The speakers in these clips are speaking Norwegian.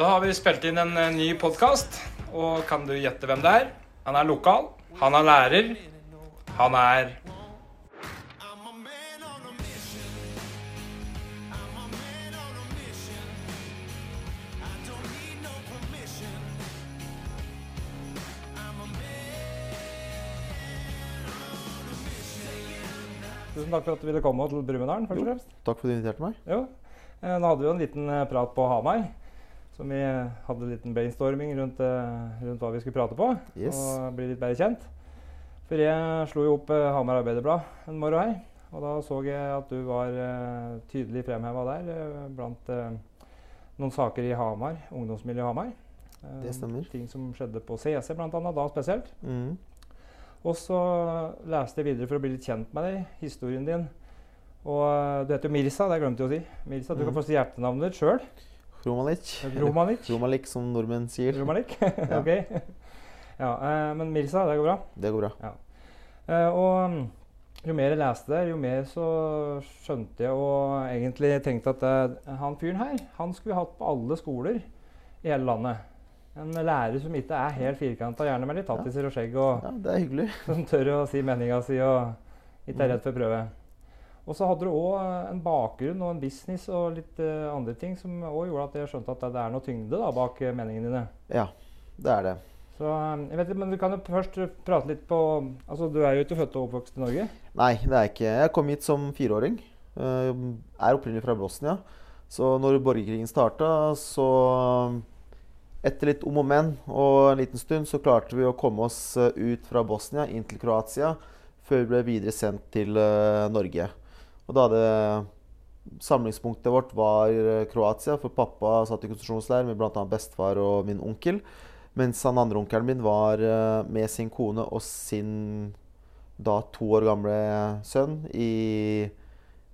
Da har vi spilt inn en eh, ny podkast, og kan du gjette hvem det er? Han er lokal, han er lærer, han er Tusen takk for at du ville komme til Brumunddal. Takk for at du inviterte meg. Jo. Eh, Nå hadde vi jo en liten eh, prat på Hamar. Så vi hadde en liten brainstorming rundt, eh, rundt hva vi skulle prate på. Yes. Og bli litt bedre kjent. For jeg slo jo opp eh, Hamar Arbeiderblad en morgen her. Og da så jeg at du var eh, tydelig fremheva der blant noen saker i Hamar, ungdomsmiljøet i Hamar. Det stemmer. Ting som skjedde på CC bl.a., da spesielt. Mm. Og så leste jeg videre for å bli litt kjent med deg, historien din. Og du heter jo Mirsa, det glemte jeg å si. Mirsa, Du kan Mhm. få si hjertenavnet ditt sjøl. Romalik. Romalic. Romalik, som nordmenn sier. Romanic? ok. Ja, eh, men Mirsa, det går bra. Det går bra. Ja. og mm, jo mer jeg leste der, jo mer så skjønte jeg og egentlig tenkte at det, han fyren her, han skulle vi hatt på alle skoler i hele landet. En lærer som ikke er helt firkanta, gjerne med litt tattiser og skjegg, og Ja, det er hyggelig. som tør å si meninga si og ikke er redd for prøve. Og så hadde du òg en bakgrunn og en business og litt uh, andre ting som òg gjorde at jeg skjønte at det er noe tyngde da, bak eh, meningene dine. Ja, det er det. Så eh, jeg vet ikke, men Du kan jo først prate litt på altså Du er jo ikke født og oppvokst i Norge. Nei, det er jeg ikke Jeg kom hit som fireåring. Uh, Er opprinnelig fra Bosnia. Så når borgerkrigen starta, så Etter litt om og men og en liten stund så klarte vi å komme oss eh, ut fra Bosnia inn til Kroatia før vi ble videre sendt til uh, Norge. Og da hadde Samlingspunktet vårt var eh, Kroatia, for pappa satt i konsentrasjonsleir med bl.a. bestefar og min onkel. Mens han andre onkelen min var eh, med sin kone og sin da to år gamle sønn i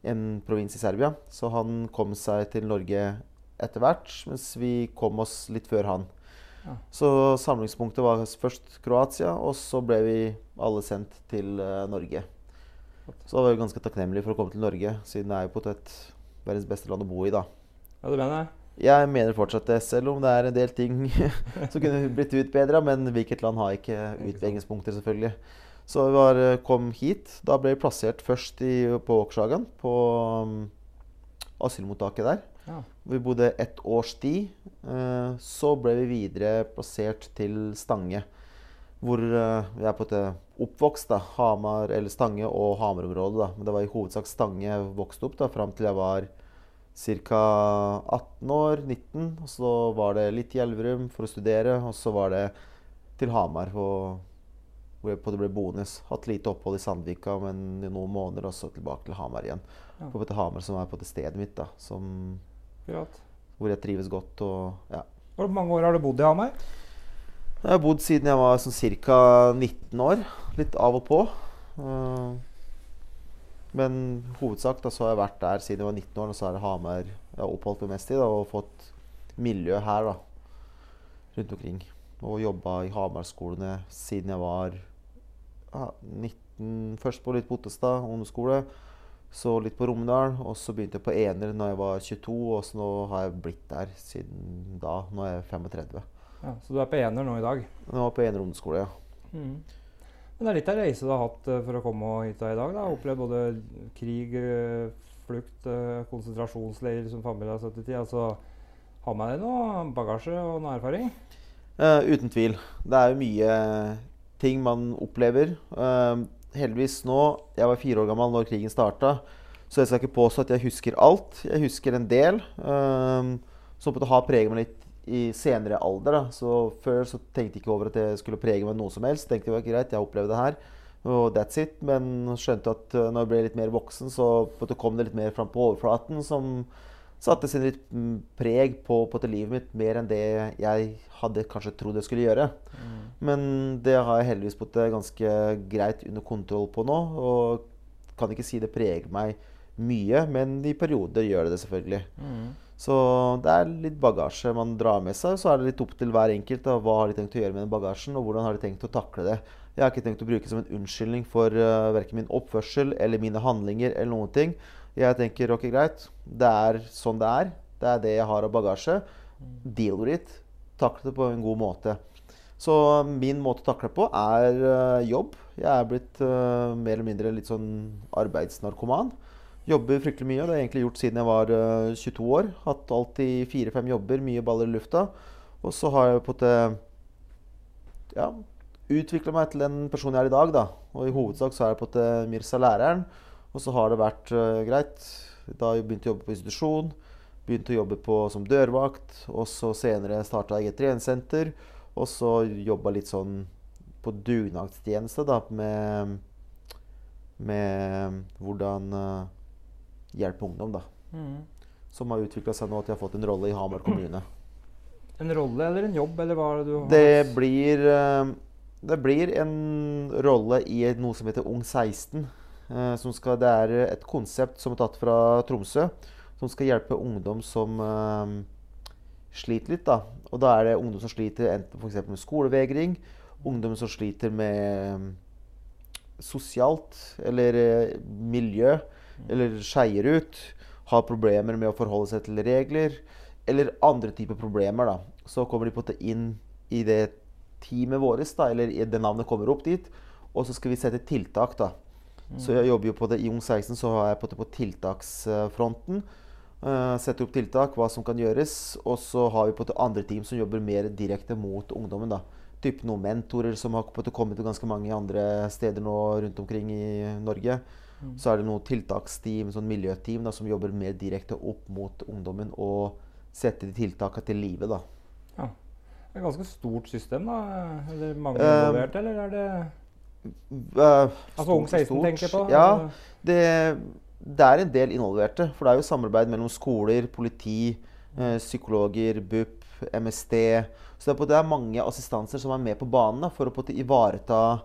en provins i Serbia. Så han kom seg til Norge etter hvert, mens vi kom oss litt før han. Ja. Så samlingspunktet var først Kroatia, og så ble vi alle sendt til eh, Norge. Så var vi ganske takknemlige for å komme til Norge, siden det er jo på et verdens beste land å bo i, da. Ja, du mener? Jeg mener fortsatt det, selv om det er en del ting som kunne blitt utbedra. Men hvilket land har ikke utbedringspunkter, selvfølgelig. Så vi var, kom hit. Da ble vi plassert først i, på Åkershagen, på um, asylmottaket der. Ja. Vi bodde ett års tid. Eh, så ble vi videre plassert til Stange. Hvor jeg vi er på måte oppvokst. da, Hamar, eller Stange og Hamar-området. da. Men det var i hovedsak Stange jeg vokste opp da, fram til jeg var ca. 18 år, 19. Og så var det litt i Elverum for å studere, og så var det til Hamar. Og, hvor jeg på det ble bonus. Hatt lite opphold i Sandvika, men i noen måneder, og så tilbake til Hamar igjen. Ja. På Hamar som er på det stedet mitt, da, som, hvor jeg trives godt. og ja. Hvor mange år har du bodd i Hamar? Jeg har bodd siden jeg var sånn ca. 19 år. Litt av og på. Eh, men hovedsak da, så har jeg vært der siden jeg var 19 år. Og så er det Hamar jeg har oppholdt meg mest i. Da, og fått miljø her da, rundt omkring. Og jobba i Hamar-skolene siden jeg var ja, 19 Først på litt på Ottestad ungdomsskole. Så litt på Romedal. Og så begynte jeg på Ener når jeg var 22. Og så nå har jeg blitt der siden da. Nå er jeg 35. Ja, så du er på ener nå i dag? Nå på Ener ungdomsskole, ja. Mm. Men det er litt av reise du har hatt eh, for å komme hit i dag? da. Opplevd både krig, eh, flukt, eh, konsentrasjonsleir som familie har satt i. Altså, har med deg noe bagasje og noe erfaring? Uh, uten tvil. Det er jo mye ting man opplever. Uh, heldigvis nå Jeg var fire år gammel når krigen starta, så jeg skal ikke påstå at jeg husker alt. Jeg husker en del uh, som på en måte har preget meg litt i senere alder. Da. Så Før så tenkte jeg ikke over at det skulle prege meg noe som helst. Tenkte jeg, var greit, jeg opplevde det her. Og that's it. Men skjønte at eh, når jeg ble litt mer voksen, så kom det litt mer fram på overflaten. som satte sin litt mm, preg på, på livet mitt, mer enn det jeg hadde kanskje trodd jeg skulle gjøre. Men det har jeg heldigvis fått det ganske greit under kontroll på nå. Og kan ikke si det preger meg mye, men i perioder gjør det det selvfølgelig. Så det er litt bagasje man drar med seg. Så er det litt opp til hver enkelt. Da. Hva har de tenkt å gjøre med den bagasjen, og hvordan har de tenkt å takle det. Jeg har ikke tenkt å bruke det som en unnskyldning for uh, verken min oppførsel eller mine handlinger. eller noen ting. Jeg tenker ok, greit, det er sånn det er. Det er det jeg har av bagasje. Deal with it. Takle det på en god måte. Så min måte å takle på er uh, jobb. Jeg er blitt uh, mer eller mindre litt sånn arbeidsnarkoman. Jobber fryktelig mye. Det har jeg egentlig gjort siden jeg var uh, 22 år. Hatt alltid fire-fem jobber, mye baller i lufta. Og så har jeg på en ja, utvikla meg til den personen jeg er i dag. da. Og i hovedsak så er jeg på en Mirza læreren. Og så har det vært uh, greit. Da har jeg begynt å jobbe på institusjon. Begynte å jobbe på, som dørvakt. Og så senere starta jeg et treningssenter. Og så jobba litt sånn på dugnadstjeneste da, med, med hvordan uh, hjelpe ungdom. da. Mm. Som har utvikla seg nå at å har fått en rolle i Hamar kommune. En rolle eller en jobb, eller hva er det du har? Det blir, eh, det blir en rolle i noe som heter Ung 16. eh, Som skal, det er et konsept som er tatt fra Tromsø, som skal hjelpe ungdom som eh, sliter litt. da. Og da er det ungdom som sliter enten for med skolevegring, ungdom som sliter med sosialt eller miljø, eller skeier ut, har problemer med å forholde seg til regler, eller andre typer problemer. da. Så kommer de på det inn i det teamet vårt, da, eller i det navnet kommer opp dit, og så skal vi sette tiltak. da. Så jeg jobber jo på det I Ung 16 så har jeg på, det på tiltaksfronten. Uh, setter opp tiltak, hva som kan gjøres. Og så har vi på det andre team som jobber mer direkte mot ungdommen. da. Typ noen mentorer som har på det kommet til ganske mange andre steder nå rundt omkring i Norge. Så er det noen tiltaksteam, sånn miljøteam, da, som jobber mer direkte opp mot ungdommen og setter de tiltakene til live. da. Ja. Det er et ganske stort system, da? Eller mange Um, involverte, eller er det uh, Altså Ung 16 stort. tenker jeg på? Ja, det, det er en del involverte. For det er jo samarbeid mellom skoler, politi, eh, psykologer, BUP, MSD. Så det er, på, det er mange assistanser som er med på banen da, for å på ivareta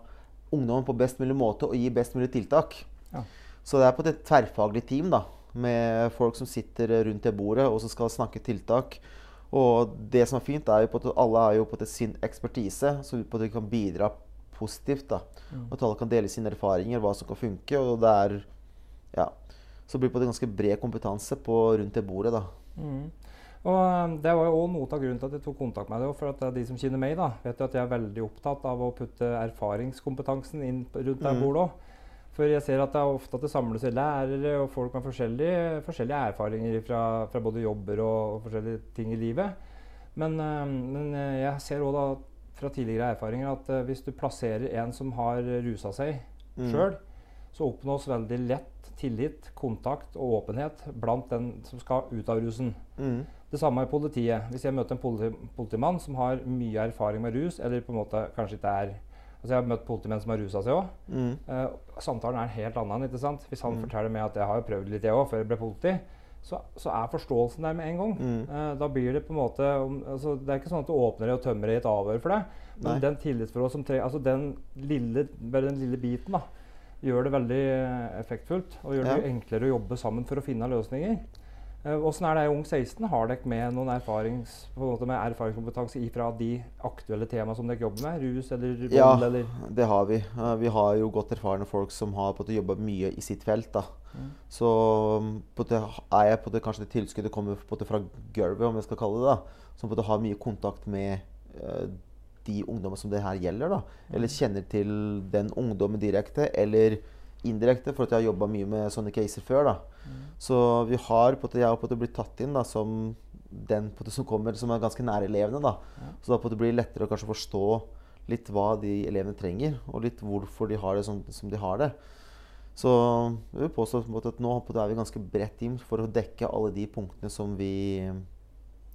ungdommen på best mulig måte og gi best mulig tiltak. Ja. Så det er på et tverrfaglig team da, med folk som sitter rundt det bordet og som skal snakke tiltak. Og det som er fint, er jo på at alle har jo på sin ekspertise, så på at kan bidra positivt. da. Og at alle kan dele sine erfaringer, hva som kan funke. Og det er Ja. Så det blir på en ganske bred kompetanse på rundt det bordet, da. Mm. Og um, Det var jo også noe av grunnen til at jeg tok kontakt med deg. For at uh, de som kjenner meg, da, vet jo at jeg er veldig opptatt av å putte erfaringskompetansen inn rundt det Mm. bordet òg. For jeg ser at det er ofte at det samles lærere og folk med forskjellige, forskjellige erfaringer fra, fra både jobber og, og forskjellige ting i livet. Men, um, men uh, jeg ser òg fra tidligere erfaringer at uh, hvis du plasserer en som har rusa seg Mm. sjøl, så oppnås veldig lett tillit, kontakt og åpenhet blant den som skal ut av rusen. Mm. Det samme i politiet. Hvis jeg møter en politi politimann som har mye erfaring med rus, eller på en måte kanskje ikke er Altså Jeg har møtt politimenn som har rusa seg òg. Mm. Eh, samtalen er en helt annen. ikke sant? Hvis han Mm. forteller meg at jeg har prøvd litt jeg òg før jeg ble politi, så, så er forståelsen der med en gang. Mm. Eh, da blir det på en måte altså, Det er ikke sånn at du åpner og tømmer i et avhør for deg. Men Nei. den tillitsforhold som tre, altså den lille, bare den lille biten da, gjør det veldig effektfullt. Og gjør det Ja. enklere å jobbe sammen for å finne løsninger. Eh, Åssen er det i Ung 16? Har dere med noen erfarings, på en måte med erfaringskompetanse fra de aktuelle temaene som dere jobber med? Rus eller vold? Ja, eller? det har vi. Vi har jo godt erfarne folk som har på jobba mye i sitt felt. da. Mm. Så um, på en er jeg på det, kanskje det tilskuddet kommer på en fra gulvet, om jeg skal kalle det da. Som på det har mye kontakt med eh, de ungdommene som det her gjelder. da. Eller kjenner til den ungdommen direkte, eller indirekte, for at jeg har jobba mye med sånne caser før. da. Så vi har på jeg har på blitt tatt inn da, som den måte, som kommer, som er ganske nær elevene. da. Så da på måte blir lettere å kanskje forstå litt hva de elevene trenger, og litt hvorfor de har det som, som de har det. Så jeg vil påstå på at nå på det er vi ganske bredt team for å dekke alle de punktene som vi,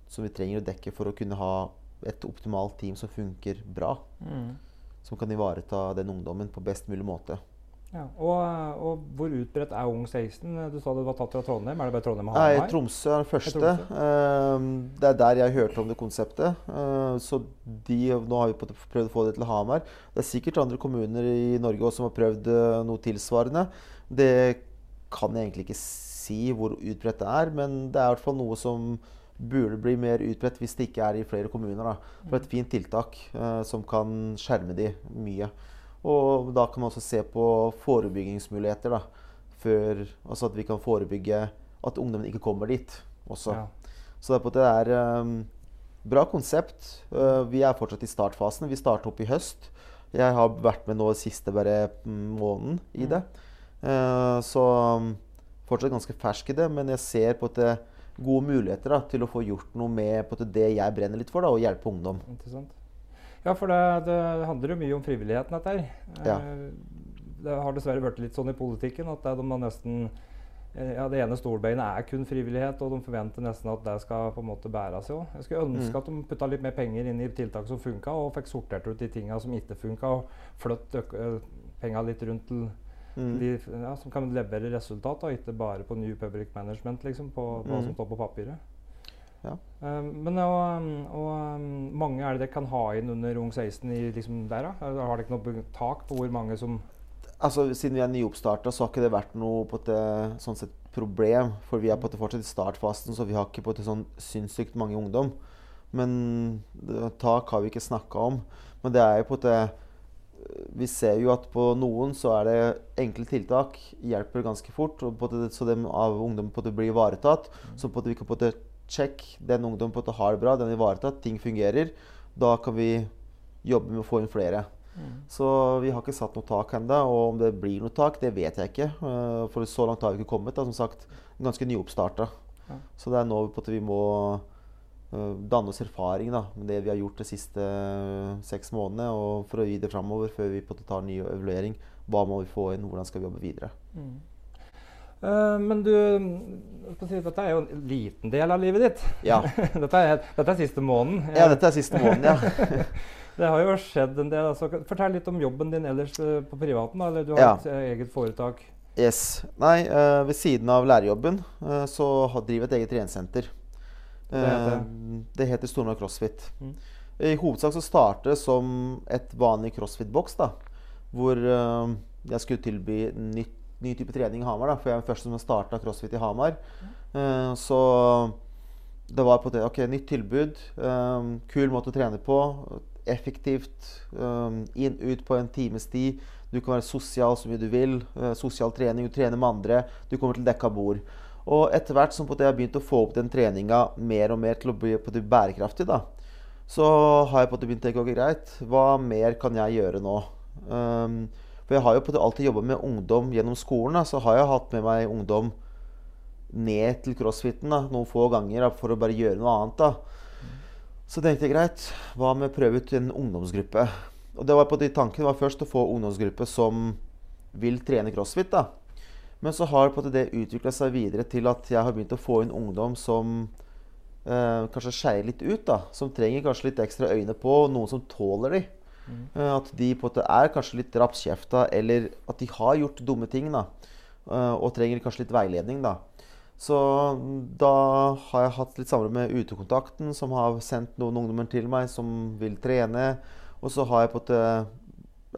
som vi trenger å dekke for å kunne ha et optimalt team som funker bra. Mm. Som kan ivareta den ungdommen på best mulig måte. Ja. Og, og hvor utbredt er Ung 16? Du sa det var tatt fra Trondheim. Er det bare Trondheim og Nei, Tromsø er den første. Ehm, det er der jeg hørte om det konseptet. Ehm, så de, nå har vi prøvd å få det til Hamar. Det er sikkert andre kommuner i Norge også som har prøvd eh, noe tilsvarende. Det kan jeg egentlig ikke si hvor utbredt det er, men det er i hvert fall noe som burde bli mer utbredt hvis det ikke er i flere kommuner. Da. For et fint tiltak eh, som kan skjerme de mye. Og da kan man også se på forebyggingsmuligheter. da. Før, altså at vi kan forebygge at ungdommen ikke kommer dit også. Ja. Så det er det er, um, bra konsept. Uh, vi er fortsatt i startfasen. Vi starter opp i høst. Jeg har vært med nå siste bare måneden i det. Uh, så um, fortsatt ganske fersk i det, men jeg ser på at det er gode muligheter da, til å få gjort noe med det, det jeg brenner litt for, da, og hjelpe ungdom. Interessant. Ja, for det, det, handler jo mye om frivilligheten, dette her. Ja. Det har dessverre vært litt sånn i politikken at de nesten ja, Det ene stolbeinet er kun frivillighet, og de forventer nesten at det skal på en måte bæres. Jo. Jeg skulle ønske mm. at de putta litt mer penger inn i tiltak som funka, og fikk sortert ut de tinga som ikke funka, og flytt penga litt rundt til mm. de ja, som kan levere resultat, og ikke bare på New Public Management, liksom, på mm. hva som står på papiret. Ja. Um, men og, og, mange er det dere kan ha inn under Ung 16 i, liksom der, da? Har dere ikke noe tak på hvor mange som altså, Siden vi er nyoppstarta, så har ikke det vært noe på et sånn sett problem. For vi er på et fortsatt i startfasen, så vi har ikke på et sånn sinnssykt mange ungdom. Men det, tak har vi ikke snakka om. Men det er jo på det Vi ser jo at på noen så er det enkle tiltak hjelper ganske fort. og på det, Så dem av ungdom på det blir ivaretatt. Så på det, vi kan på det check den ungdommen på det har det bra, den er ivaretatt, ting fungerer. Da kan vi jobbe med å få inn flere. Så vi har ikke satt noe tak ennå. Og om det blir noe tak, det vet jeg ikke. Uh, for så langt har vi ikke kommet. Da, som sagt, ganske nyoppstarta. Ja. Så det er nå på at vi må uh, danne oss erfaring da, med det vi har gjort de siste uh, seks månedene. Og for å gi det framover før vi på tar ny evaluering. Hva må vi få inn? Hvordan skal vi jobbe videre? Mm. Uh, men du Dette er jo en liten del av livet ditt. Ja. dette, er, dette, er, siste måneden. Ja, dette er siste måneden, ja. Det har jo skjedd en del. Altså. Fortell litt om jobben din ellers uh, på privaten. Da, eller du har ja. et uh, eget foretak? Yes. Nei, uh, ved siden av lærerjobben så driver jeg et eget treningssenter. Det heter, det heter Stormark CrossFit. Mm. I hovedsak så startet det som et vanlig CrossFit-boks. da, Hvor jeg skulle tilby nytt, ny type trening i Hamar. da, For jeg er først som starta CrossFit i Hamar. Mm. så det var på det, ok, nytt tilbud. Um, kul måte å trene på effektivt. Um, inn, ut på en times tid. Du kan være sosial så mye du vil. Uh, sosial trening, du trener med andre. Du kommer til dekka bord. Og etter hvert som jeg har begynt å få opp den treninga mer og mer til å bli bærekraftig, da, så har jeg på begynt å tenke ok, greit, hva mer kan jeg gjøre nå? Um, for jeg har jo alltid jobba med ungdom gjennom skolen. Da, så har jeg hatt med meg ungdom ned til crossfiten da, noen få ganger da, for å bare gjøre noe annet. da. Så tenkte jeg greit, hva med å prøve ut en ungdomsgruppe? Og det var på de tankene var først å få ungdomsgruppe som vil trene crossfit. da. Men så har det utvikla seg videre til at jeg har begynt å få inn ungdom som eh, kanskje skeier litt ut. da, Som trenger kanskje litt ekstra øyne på, noen som tåler de. Mm. At de på en måte er kanskje litt rappskjefta, eller at de har gjort dumme ting. da, eh, Og trenger kanskje litt veiledning. da. Så da har jeg hatt litt samarbeid med Utekontakten, som har sendt noen ungdommer til meg som vil trene. Og så har jeg på en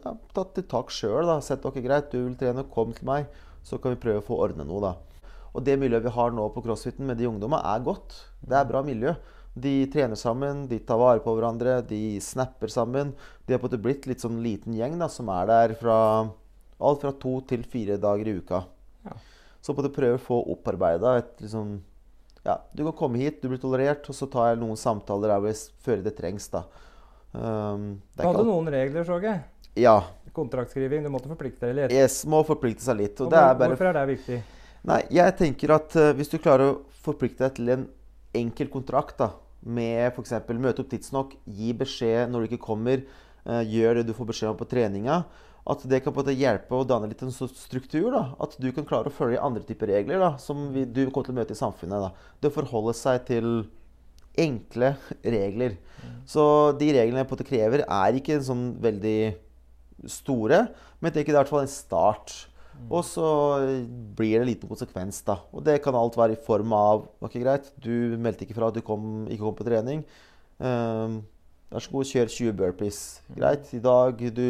ja, tatt til tak sjøl. Sett ok, greit, du vil trene, kom til meg. Så kan vi prøve å få ordne noe, da. Og det miljøet vi har nå på crossfiten med de ungdommene, er godt. Det er bra miljø. De trener sammen, de tar vare på hverandre, de snapper sammen. De har på en blitt litt sånn liten gjeng da, som er der fra alt fra to til fire dager i uka. Ja. Så på det prøver å få opparbeida et liksom Ja, du kan komme hit, du blir tolerert, og så tar jeg noen samtaler der hvor jeg føler det trengs, da. Um, du hadde noen regler, så jeg. Ja. Kontraktskriving. Du måtte forplikte deg litt. Yes, må forplikte seg litt. Og er bare... Hvorfor er det viktig? Nei, jeg tenker at uh, hvis du klarer å forplikte deg til en enkel kontrakt da, med f.eks. møte opp tidsnok, gi beskjed når du ikke kommer, uh, gjør det du får beskjed om på treninga, at det kan både hjelpe å danne litt en struktur. Da. At du kan klare å følge andre typer regler da, som vi, du kommer til å møte i samfunnet. Da. Det å forholde seg til enkle regler. Så de reglene jeg på en krever, er ikke sånn veldig store, men det er i hvert fall en start. Mm. Og så blir det en liten konsekvens, da. Og det kan alt være i form av Ok, greit, du meldte ikke fra at du kom, ikke kom på trening. Um, vær så god, kjør 20 burpees. Mm. Greit, i dag du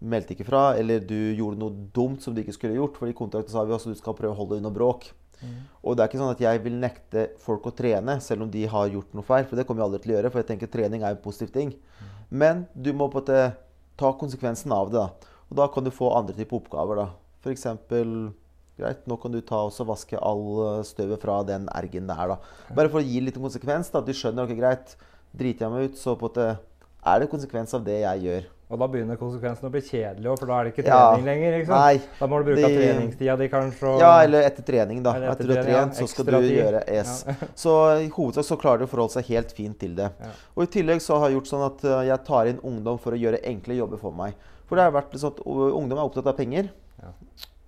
meldte ikke fra, eller du gjorde noe dumt som du ikke skulle gjort. For i kontrakten sa vi også at du skal prøve å holde deg unna bråk. Mm. Og det er ikke sånn at jeg vil nekte folk å trene selv om de har gjort noe feil. For det kommer jeg aldri til å gjøre, for jeg tenker trening er en positiv ting. Mm. Men du må på en måte ta konsekvensen av det. da. Og da kan du få andre typer oppgaver. da. F.eks. Greit, nå kan du ta og vaske all støvet fra den ergen der. da. Bare for å gi litt konsekvens. da, Du skjønner ok, greit, driter jeg meg ut, så på måte er det konsekvens av det jeg gjør. Og da begynner konsekvensen å bli kjedelig, òg, for da er det ikke Ja. trening lenger. ikke sant? Nei. Da må du bruke de- treningstida di kanskje. Og, Ja, eller etter trening, da. Etter Etter du har ja. trent, så skal du tid. gjøre yes. Så i hovedsak så klarer de å forholde seg helt fint til det. Ja. Og i tillegg så har jeg gjort sånn at uh, jeg tar inn ungdom for å gjøre enkle jobber for meg. For det har vært sånn at ungdom er opptatt av penger. Ja.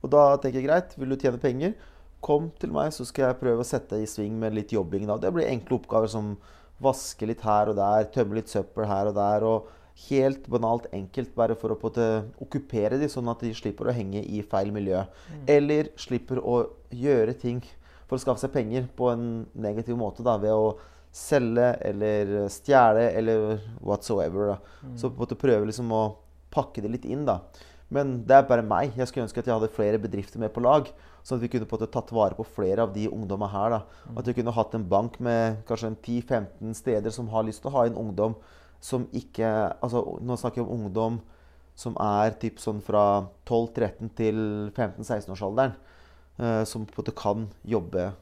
Og da tenker jeg greit, vil du tjene penger, kom til meg, så skal jeg prøve å sette deg i sving med litt jobbing. da. Det blir enkle oppgaver som vaske litt her og der, tømme litt søppel her og der. og Helt banalt enkelt, bare for å måte okkupere de, sånn at de slipper å henge i feil miljø. Eller slipper å gjøre ting for å skaffe seg penger på en negativ måte. da, Ved å selge eller stjele eller whatsoever. da. Så på en måte prøve liksom å pakke det litt inn. da. Men det er bare meg. Jeg skulle ønske at jeg hadde flere bedrifter med på lag. Sånn at vi kunne på en måte tatt vare på flere av de ungdommene her. da. At vi kunne hatt en bank med kanskje 10-15 steder som har lyst til å ha en ungdom som ikke altså Nå snakker jeg om ungdom som er typ sånn fra 12-13 til 15-16-årsalderen. eh, som på en måte kan jobbe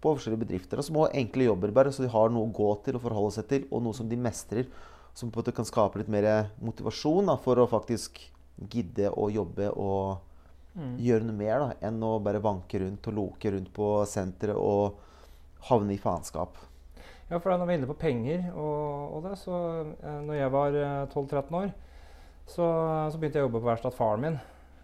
på forskjellige bedrifter. Og små, enkle jobber, bare, så de har noe å gå til og forholde seg til, og noe som de mestrer. Som på en måte kan skape litt mer motivasjon da, for å faktisk gidde å jobbe og gjøre noe mer da, enn å bare vanke rundt og loke rundt på senteret og havne i faenskap. Ja, for da når vi er inne på penger og, og det, så eh, når jeg var eh, 12-13 år, så, så begynte jeg å jobbe på verkstedet faren min.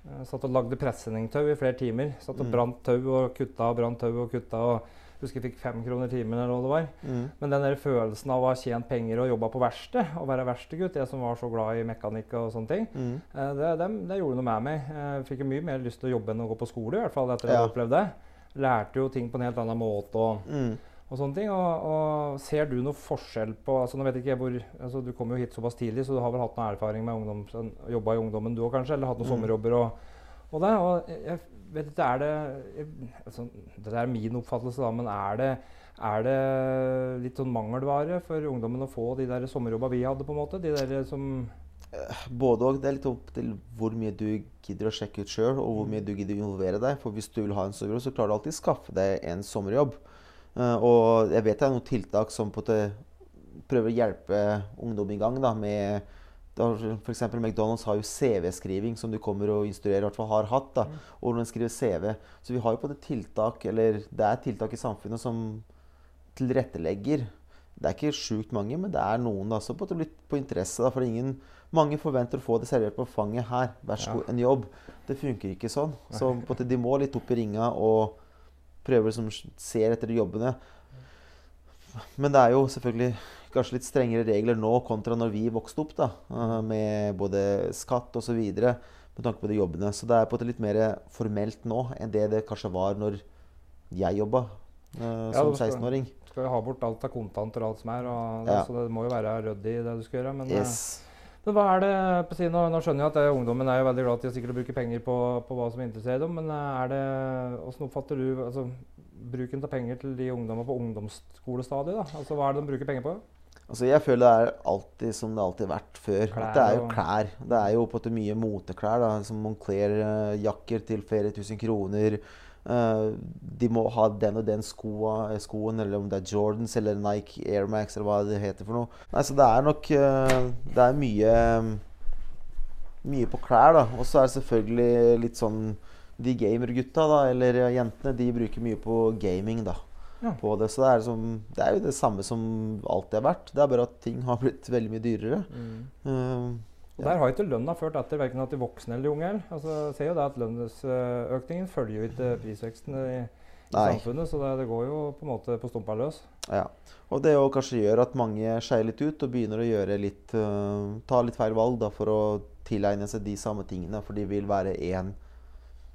Jeg satt og lagde presenningstau i flere timer. Satt og Mm. brant tau og kutta og brant tau og kutta. og husker jeg fikk fem kroner timen eller hva det var. Mm. Men den der følelsen av å ha tjent penger og jobba på verksted, og være verkstedgutt, jeg som var så glad i mekanikk og sånne ting, Mm. eh, det, det, det gjorde noe med meg. Jeg fikk jo mye mer lyst til å jobbe enn å gå på skole, i hvert fall etter at Ja. jeg opplevde det. Lærte jo ting på en helt annen måte. og Mm. og sånne ting. Og, og ser du noe forskjell på altså nå vet ikke jeg hvor, altså Du kom jo hit såpass tidlig, så du har vel hatt noe erfaring med ungdom, sånn, jobba i ungdommen du òg kanskje? Eller hatt noen Mm. sommerjobber og, og det? Og jeg, jeg vet ikke, er det altså, Dette er min oppfattelse, da, men er det, er det litt sånn mangelvare for ungdommen å få de der sommerjobba vi hadde, på en måte? De der som Både òg. Det er litt opp til hvor mye du gidder å sjekke ut sjøl, og hvor mye du gidder å involvere deg. For hvis du vil ha en sommerjobb, så klarer du alltid å skaffe deg en sommerjobb. Uh, og jeg vet det er noen tiltak som prøver å hjelpe ungdom i gang. da, med F.eks. McDonald's har jo CV-skriving, som du kommer og instruerer, i hvert fall har hatt. da, Og når skrive skriver CV. Så vi har jo på det tiltak, eller det er tiltak i samfunnet som tilrettelegger. Det er ikke sjukt mange, men det er noen da, som på blitt på interesse. da, for ingen, Mange forventer å få det servert på fanget her. Vær så god, en jobb. Det funker ikke sånn. Så på de må litt opp i ringa og prøver som ser etter de jobbene. Men det er jo selvfølgelig kanskje litt strengere regler nå kontra når vi vokste opp, da, eh, med både skatt osv. med tanke på de jobbene. Så det er på en måte litt mer formelt nå enn det det kanskje var når jeg jobba uh, som ja, skal- 16-åring. skal jo ha bort alt av kontanter og alt som er. Og, Ja. Så det må jo være ryddig, det du skal gjøre. Men, eh, Yes. Men hva er det på siden, nå, nå skjønner jeg at det, ungdommen er jo veldig glad til å sikkert å bruke penger på, på hva som interesserer dem, men eh, er det, hvordan oppfatter du altså, bruken av penger til de ungdommene på ungdomsskolestadiet? da? Altså, Hva er det de bruker penger på? Altså, jeg føler det er alltid som det alltid har vært før. Klær det er jo klær. Det er jo på en måte mye moteklær. da, Som Moncler-jakker til flere tusen kroner. Uh, de må ha den og den skoa, eh, skoen, eller om det er Jordans eller Nike Air Max eller hva det heter for noe. Nei, så det er nok uh, Det er mye mye på klær, da. Og så er det selvfølgelig litt sånn De gamergutta, da, eller jentene, de bruker mye på gaming, da. Ja. På det. Så det er, som, det er jo det samme som alltid har vært. Det er bare at ting har blitt veldig mye dyrere. Eh, Og Der har ikke lønna ført etter verken de voksne eller unge. Altså, ser jo det at Lønnsøkningen følger jo ikke prisveksten i, i samfunnet, så det, det går jo på en måte på stumpa løs. Ja. Og det jo kanskje gjør at mange skeier litt ut og begynner å gjøre litt uh, ta litt feil valg da, for å tilegne seg de samme tingene. For de vil være én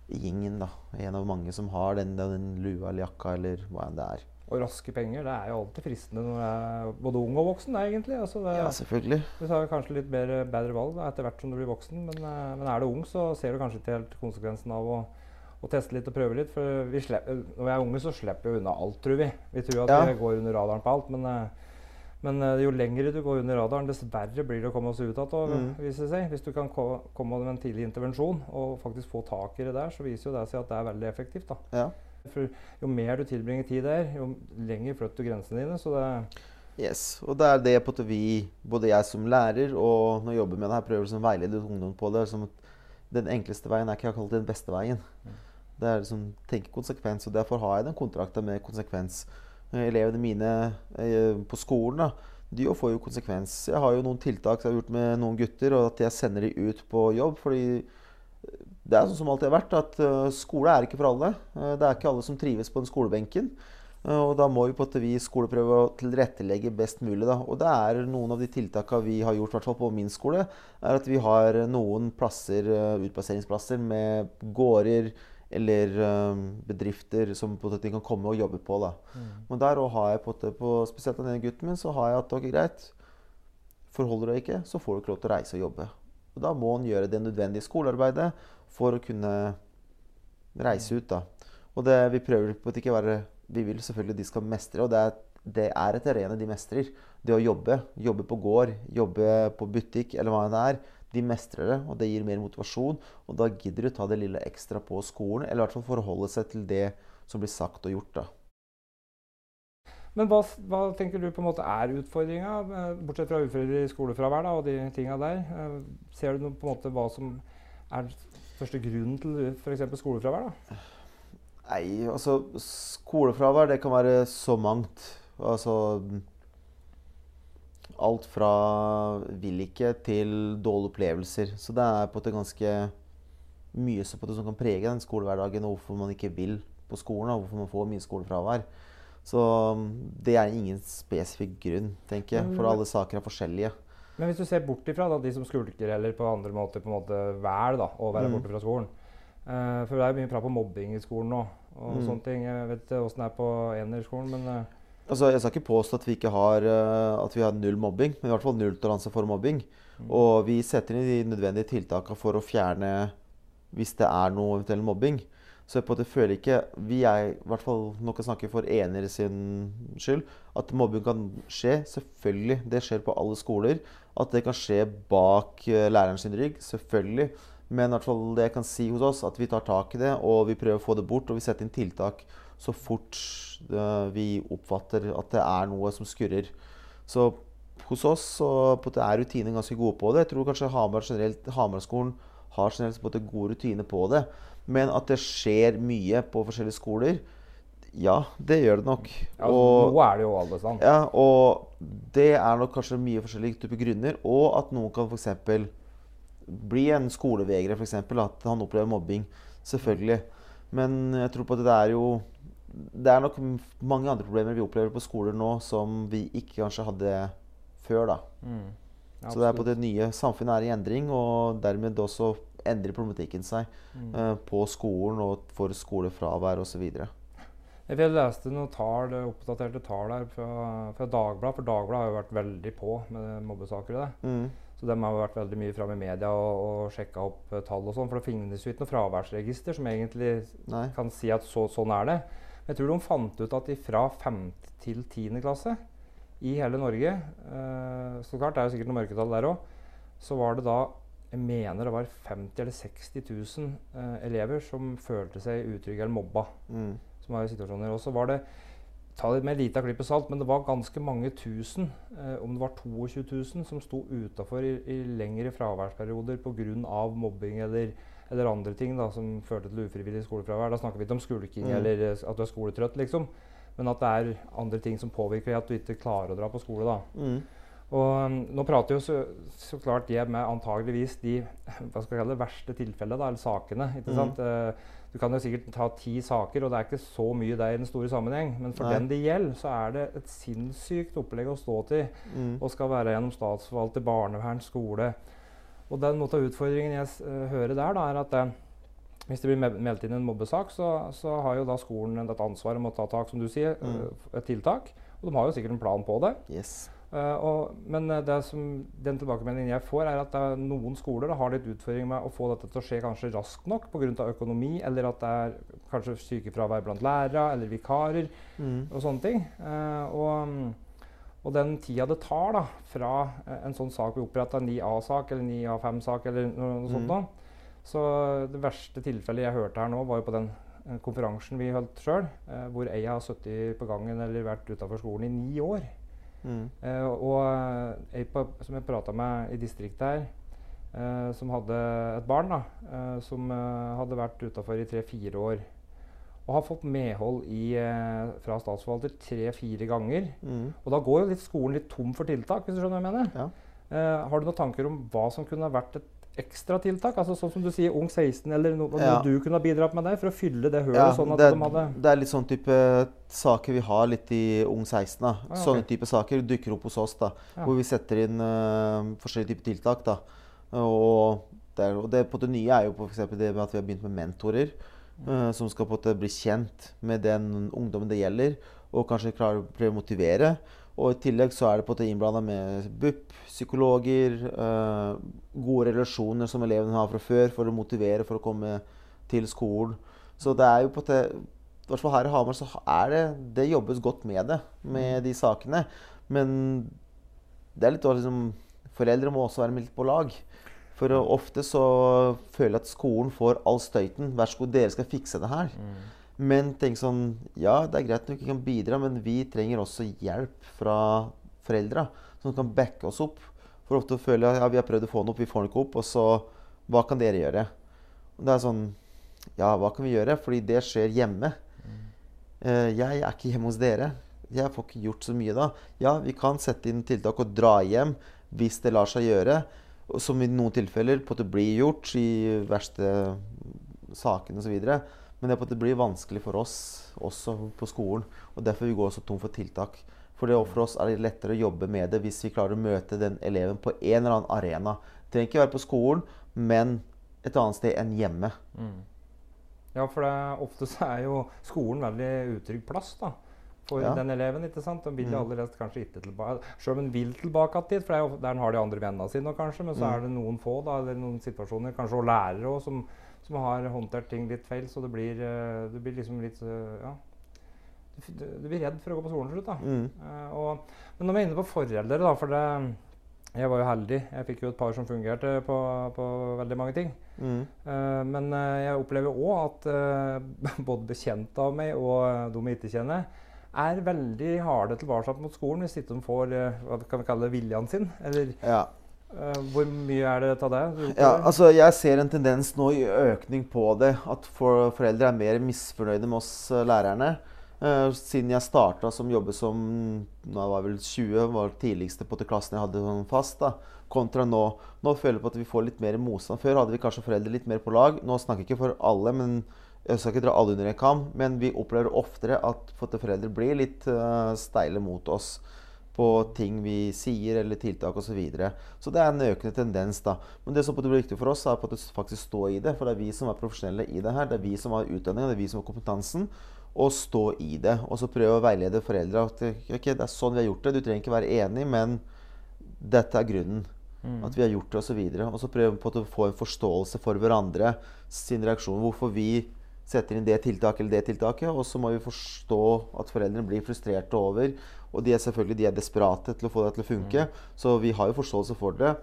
gjengen. da. En av mange som har den, den lua eller jakka eller hva enn det er. Og raske penger, det er jo alltid fristende når du er både ung og voksen, egentlig. Altså, det, Ja, selvfølgelig. Du tar kanskje litt bedre, bedre valg da, etter hvert som du blir voksen, men, eh, men er du ung, så ser du kanskje ikke helt konsekvensen av å, å teste litt og prøve litt. For vi slipper, når vi er unge, så slipper vi unna alt, tror vi. Vi tror at Ja. vi går under radaren på alt, men, eh, men eh, jo lengre du går under radaren, dess verre blir det å komme oss ut av, Mm. det seg. Hvis du kan ko komme med en tidlig intervensjon og faktisk få tak i det der, så viser jo det seg at det er veldig effektivt. Ja. For jo mer du tilbringer tid der, jo lenger flytter du grensene dine. Så det, Yes, og det er det på at vi, både jeg som lærer og når jeg jobber med det her, prøver å liksom veilede ungdom på det. Liksom, den enkleste veien er ikke akkurat den beste veien. Det er liksom tenke konsekvens, og derfor har jeg den kontrakten med konsekvens. Eh, Elevene mine eh, på skolen da, de får jo konsekvens. Jeg har jo noen tiltak jeg har gjort med noen gutter, og at jeg sender de ut på jobb. fordi det er sånn som alltid har vært, at eh, skole er ikke for alle. Eh, det er ikke alle som trives på den skolebenken. Eh, og da må vi på at vi skole prøve å tilrettelegge best mulig. Da. Og det er noen av de tiltakene vi har gjort, i på min skole, er at vi har noen plasser, eh, utplasseringsplasser med gårder eller um, bedrifter som på en måte kan komme og jobbe på. Da. Men der har jeg på, på spesielt den ene gutten min, så har jeg at ok, greit, forholder du deg ikke, så får du ikke lov til å reise og jobbe. Og da må han gjøre det nødvendige skolearbeidet for å kunne reise ut. da. Og det, vi prøver på at ikke være Vi vil selvfølgelig de skal mestre, og det er, det er et arena de mestrer. Det å jobbe. Jobbe på gård, jobbe på butikk eller hva det er. De mestrer det, og det gir mer motivasjon. Og da gidder de å ta det lille ekstra på skolen, eller i hvert fall forholde seg til det som blir sagt og gjort. da. Men hva, hva tenker du på en måte er utfordringa, eh, bortsett fra ufrivillig skolefravær da, og de tinga der? Eh, Ser du på en måte hva som er første grunnen til f.eks. skolefravær? da? Nei, altså Skolefravær, det kan være så mangt. Altså Alt fra vil ikke til dårlige opplevelser. Så det er på en måte ganske mye som, kan prege den skolehverdagen, og hvorfor man ikke vil på skolen, og hvorfor man får mye skolefravær. Så det er ingen spesifikk grunn, tenker jeg. For alle saker er forskjellige. Men hvis du ser bort ifra da, de som skulker eller på andre måter på en måte velger å være Mm. borte fra skolen uh, For det er jo mye prat på mobbing i skolen nå. og Mm. sånne ting. Jeg vet ikke åssen det er på enerskolen, men eh, Altså, jeg skal ikke påstå at vi ikke har, eh, at vi har null mobbing, men i hvert fall nulltoleranse for mobbing. Mm. Og vi setter inn de nødvendige tiltakene for å fjerne hvis det er noe eventuell mobbing. Så jeg på måte føler ikke Vi er i hvert fall nå kan snakke for enere sin skyld. At mobbing kan skje. Selvfølgelig. Det skjer på alle skoler. At det kan skje bak eh, læreren sin rygg. Selvfølgelig. Men i hvert fall det jeg kan si hos oss, at vi tar tak i det, og vi prøver å få det bort. Og vi setter inn tiltak så fort eh, vi oppfatter at det er noe som skurrer. Så hos oss så er rutinene ganske gode på det. Jeg tror kanskje Hamar generelt, Hamarskolen har generelt på gode rutiner på det. Men at det skjer mye på forskjellige skoler, ja, det gjør det nok. ja, Og- nå er det jo alle sånn. ja, og det er nok kanskje mye forskjellige typer grunner. Og at noen kan f.eks. bli en skolevegrer, f.eks. At han opplever mobbing. Selvfølgelig. Men jeg tror på at det er jo Det er nok mange andre problemer vi opplever på skoler nå som vi ikke kanskje hadde før. da. Mm. Så det er på det nye samfunnet er i endring, og dermed også endrer problematikken seg Mm. uh, på skolen og for skolefravær osv. Jeg leste noen tall, oppdaterte tall her fra, fra Dagbladet, for Dagbladet har jo vært veldig på med mobbesaker. det. Mm. Så de har vært veldig mye framme i media og, og sjekka opp eh, tall og sånn. For det finnes jo ikke noe fraværsregister som egentlig Nei. kan si at så, sånn er det. Jeg tror de fant ut at fra 5. til 10. klasse i hele Norge eh, Så klart det er jo sikkert noe mørketall der òg. Så var det da jeg mener det var 50 eller 60 000 eh, elever som følte seg utrygge eller mobba. Mm. Som var i situasjoner. Og så var det ta det med en liten klype salt, men det var ganske mange tusen, eh, om det var 22 000, som sto utafor i, i lengre fraværsperioder pga. mobbing eller, eller andre ting da, som førte til ufrivillig skolefravær. Da snakker vi ikke om skulking Mm. eller eh, at du er skoletrøtt, liksom. Men at det er andre ting som påvirker at du ikke klarer å dra på skole. da. Mm. Og um, nå prater jo så, så klart jeg med antageligvis de hva skal jeg kalle det, verste tilfellene, da, eller sakene. ikke Mhm. sant? Eh, du kan jo sikkert ta ti saker, og det er ikke så mye der i den store sammenheng. Men for Nei. den det gjelder, så er det et sinnssykt opplegg å stå til. Mm. Og skal være gjennom statsforvalter, barnevern, skole. Og den måte av utfordringen jeg eh, hører der, da, er at eh, hvis det blir meldt inn en mobbesak, så, så har jo da skolen et ansvar om å ta tak, som du sier, Mm. eh, et tiltak. Og de har jo sikkert en plan på det. Yes. Uh, og, men det som, den tilbakemeldingen jeg får, er at det noen skoler da, har litt utfordringer med å få dette til å skje kanskje raskt nok pga. økonomi, eller at det er kanskje sykefravær blant lærere eller vikarer Mm. og sånne ting. Uh, og, mm, og den tida det tar da, fra eh, en sånn sak blir oppretta, 9A-sak eller 9A5-sak eller noe, noe sånt Mm. da. Så det verste tilfellet jeg hørte her nå, var jo på den eh, konferansen vi holdt sjøl, eh, hvor ei har sittet på gangen eller vært utafor skolen i ni år. Mm. Eh, og ei på, som jeg prata med i distriktet her, eh, som hadde et barn da, eh, som eh, hadde vært utafor i tre-fire år. Og har fått medhold i, eh, fra statsforvalter tre-fire ganger. Mm. Og da går jo litt skolen litt tom for tiltak, hvis du skjønner hva jeg mener. Ja. Eh, har du noen tanker om hva som kunne vært et ekstra tiltak? Altså Sånn som du sier Ung 16, eller no, noe Ja. du kunne ha bidratt med der for å fylle det hølet, Ja, sånn at det, de hadde det er litt sånn type saker vi har litt i Ung 16. da. Ah, ok. Sånne type saker dukker opp hos oss. da. Hvor vi setter inn uh, forskjellige typer tiltak. da. Og det, og det, på det nye er jo f.eks. det med at vi har begynt med mentorer. Eh, som skal på en måte bli kjent med den ungdommen det gjelder, og kanskje klare å motivere. Og i tillegg så er det på en måte innblanda med BUP, psykologer, uh, gode relasjoner som elevene har fra før for å motivere for å komme til skolen. Så det er jo på en I hvert fall her i Hamar så er det Det jobbes godt med det, med de sakene. Men det er litt liksom Foreldre må også være med litt på lag. For ofte så føler jeg at skolen får all støyten. Vær så god, dere skal fikse det her. Men tenk sånn Ja, det er greit nok vi kan bidra, men vi trenger også hjelp fra foreldra som kan backe oss opp. For ofte føler jeg ja, vi har prøvd å få den opp, vi får den ikke opp. Og så Hva kan dere gjøre? Og det er sånn Ja, hva kan vi gjøre? Fordi det skjer hjemme. Eh, jeg er ikke hjemme hos dere. Jeg får ikke gjort så mye da. Ja, vi kan sette inn tiltak og dra hjem hvis det lar seg gjøre. Som i noen tilfeller på at det blir gjort i verste sakene osv. Men det, er på at det blir vanskelig for oss også på skolen. og Derfor vi går så tom for tiltak. For det, for oss er det lettere å jobbe med det hvis vi klarer å møte den eleven på en eller annen arena. Det trenger ikke være på skolen, men et annet sted enn hjemme. Ja, for det, ofte så er jo skolen veldig utrygg plass da, for Ja. den eleven. ikke sant? De vil Mm. aller helst kanskje ikke tilbake Selv om en vil tilbake dit, for det er jo der en har de andre vennene sine, kanskje, men så Mm. er det noen få, da, eller noen situasjoner, kanskje også lærere også, som, som har håndtert ting litt feil, så det blir, eh, det blir liksom litt eh, Ja. Du, blir redd for å gå på skolen til slutt, da. Mm. Uh, og, men når vi er inne på foreldre, da, for det Jeg var jo heldig. Jeg fikk jo et par som fungerte på, på veldig mange ting. Mm. Uh, men jeg opplever òg at uh, både bekjente av meg og de jeg ikke kjenner, er veldig harde tilbake mot skolen hvis ikke de får eh, hva kan vi kalle det, viljen sin. Eller Ja. uh, hvor mye er det av det? Ja, altså Jeg ser en tendens nå i økning på det. At for, foreldre er mer misfornøyde med oss eh, lærerne. Uh, siden jeg starta som jobbe som Nå var jeg vel 20, var tidligste på til klassen jeg hadde sånn fast. da, Kontra nå. Nå føler jeg på at vi får litt mer motstand. Før hadde vi kanskje foreldre litt mer på lag. Nå snakker jeg ikke for alle, men jeg skal ikke dra alle under en kam. Men vi opplever oftere at for foreldre blir litt eh, steile mot oss på ting vi sier eller tiltak osv. Så, videre. så det er en økende tendens. da. Men det som blir viktig for oss, er på at det faktisk stå i det. For det er vi som er profesjonelle i det her. Det er vi som har utdanninga, det er vi som har kompetansen. Og stå i det. Og så prøve å veilede foreldre. At ok, det er sånn vi har gjort det. Du trenger ikke være enig, men dette er grunnen. Mm. At vi har gjort det, osv. Og så prøve på en å få en forståelse for hverandre sin reaksjon. Hvorfor vi setter inn det tiltaket eller det tiltaket. Og så må vi forstå at foreldrene blir frustrerte over. Og de er selvfølgelig de er desperate til å få det til å funke. Så vi har jo forståelse for det.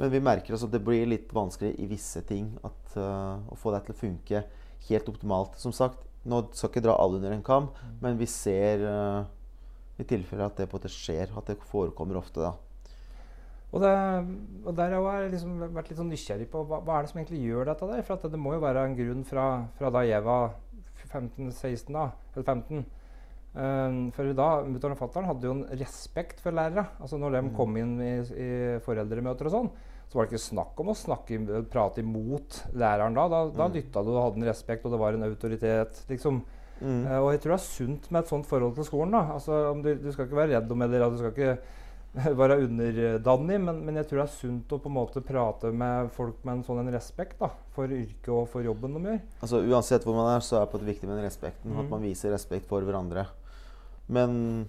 Men vi merker altså at det blir litt vanskelig i visse ting at, uh, å få det til å funke helt optimalt. Som sagt, nå skal ikke dra alle under en kam, men vi ser uh, i tilfelle at det på en måte skjer. At det forekommer ofte, da. Og, det, og der har jeg liksom vært litt sånn nysgjerrig på hva, hva er det som egentlig gjør dette der? For at det, det må jo være en grunn fra, fra da jeg var 15-16, da, eller 15. Um, for da, mutter'n og fatter'n hadde jo en respekt for lærere. Altså Når de kom inn i, i foreldremøter og sånn, så var det ikke snakk om å snakke, prate imot læreren da. Da, da Mm. lytta du og hadde en respekt, og det var en autoritet. liksom. Mm. Uh, og jeg tror det er sunt med et sånt forhold til skolen. da. Altså, om du, du skal ikke være redd om eller du skal ikke være underdanig, men, men jeg tror det er sunt å på en måte prate med folk med en sånn en respekt da, for yrket og for jobben de gjør. Altså Uansett hvor man er, så er det på viktig med den respekten. At Mhm. man viser respekt for hverandre. Men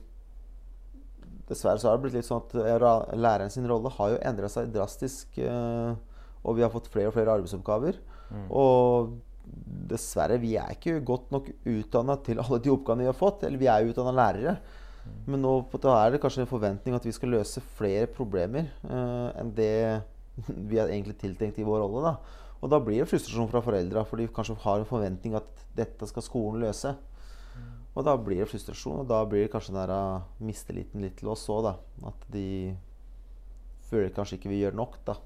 dessverre så har det blitt litt sånn at eh, læreren sin rolle har jo endra seg drastisk. eh, og vi har fått flere og flere arbeidsoppgaver. Og dessverre, vi er ikke godt nok utdanna til alle de oppgavene vi har fått. Eller vi er jo utdanna lærere. Men nå da er det kanskje en forventning at vi skal løse flere problemer eh, enn det vi er egentlig tiltenkt i vår rolle. da. Og da blir det frustrasjon fra foreldra, for de kanskje har en forventning at dette skal skolen løse. Og da blir det frustrasjon, og da blir det kanskje den der uh, mistilliten litt til oss òg, da. At de føler kanskje ikke vi gjør nok, da.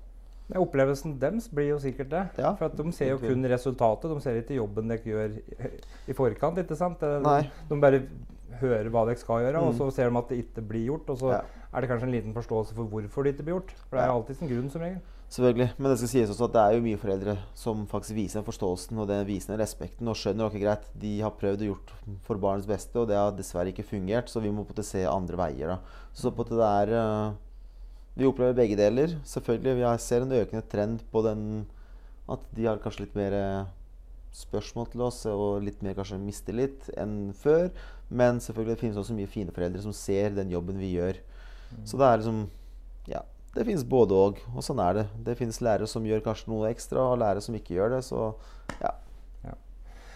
Men opplevelsen deres blir jo sikkert det. Ja, for at de ser jo kun resultatet. De ser ikke jobben dere gjør i, i forkant. ikke sant? De, Nei. de bare hører hva dere skal gjøre, og Mm. så ser de at det ikke blir gjort. Og så Ja. er det kanskje en liten forståelse for hvorfor det ikke blir gjort. For det er Ja. alltid sin grunn, som regel. Selvfølgelig. Men det skal sies også at det er jo mye foreldre som faktisk viser den forståelsen og den viser den respekten og skjønner ok, greit, de har prøvd og gjort for barnets beste, og det har dessverre ikke fungert, så vi må på en måte se andre veier. da. Så på det er eh, Vi opplever begge deler. Selvfølgelig. Vi ser en økende trend på den at de har kanskje litt mer eh, spørsmål til oss og litt mer kanskje mistillit enn før. Men selvfølgelig det finnes også mye fine foreldre som ser den jobben vi gjør. Så det er liksom Ja. Det finnes både og, og sånn er det. Det finnes lærere som gjør kanskje noe ekstra, og lærere som ikke gjør det. Så ja.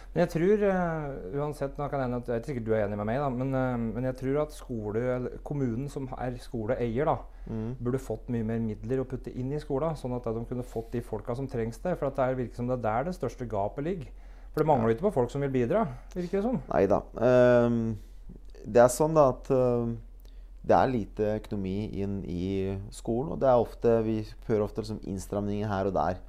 Men jeg tror uh, uansett, nå kan jeg, at- jeg vet ikke du er enig med meg, da, men, uh, men jeg tror at skole, eller kommunen som er skoleeier, da, Mm. burde fått mye mer midler å putte inn i skolen, sånn at de kunne fått de folka som trengs det. For at det er- virker som det er der det største gapet ligger. For det mangler ikke på folk som vil bidra, virker det som. Nei da. Um, det er sånn da at um, det er lite økonomi inn i skolen. Og det er ofte, vi hører ofte liksom innstramninger her og der.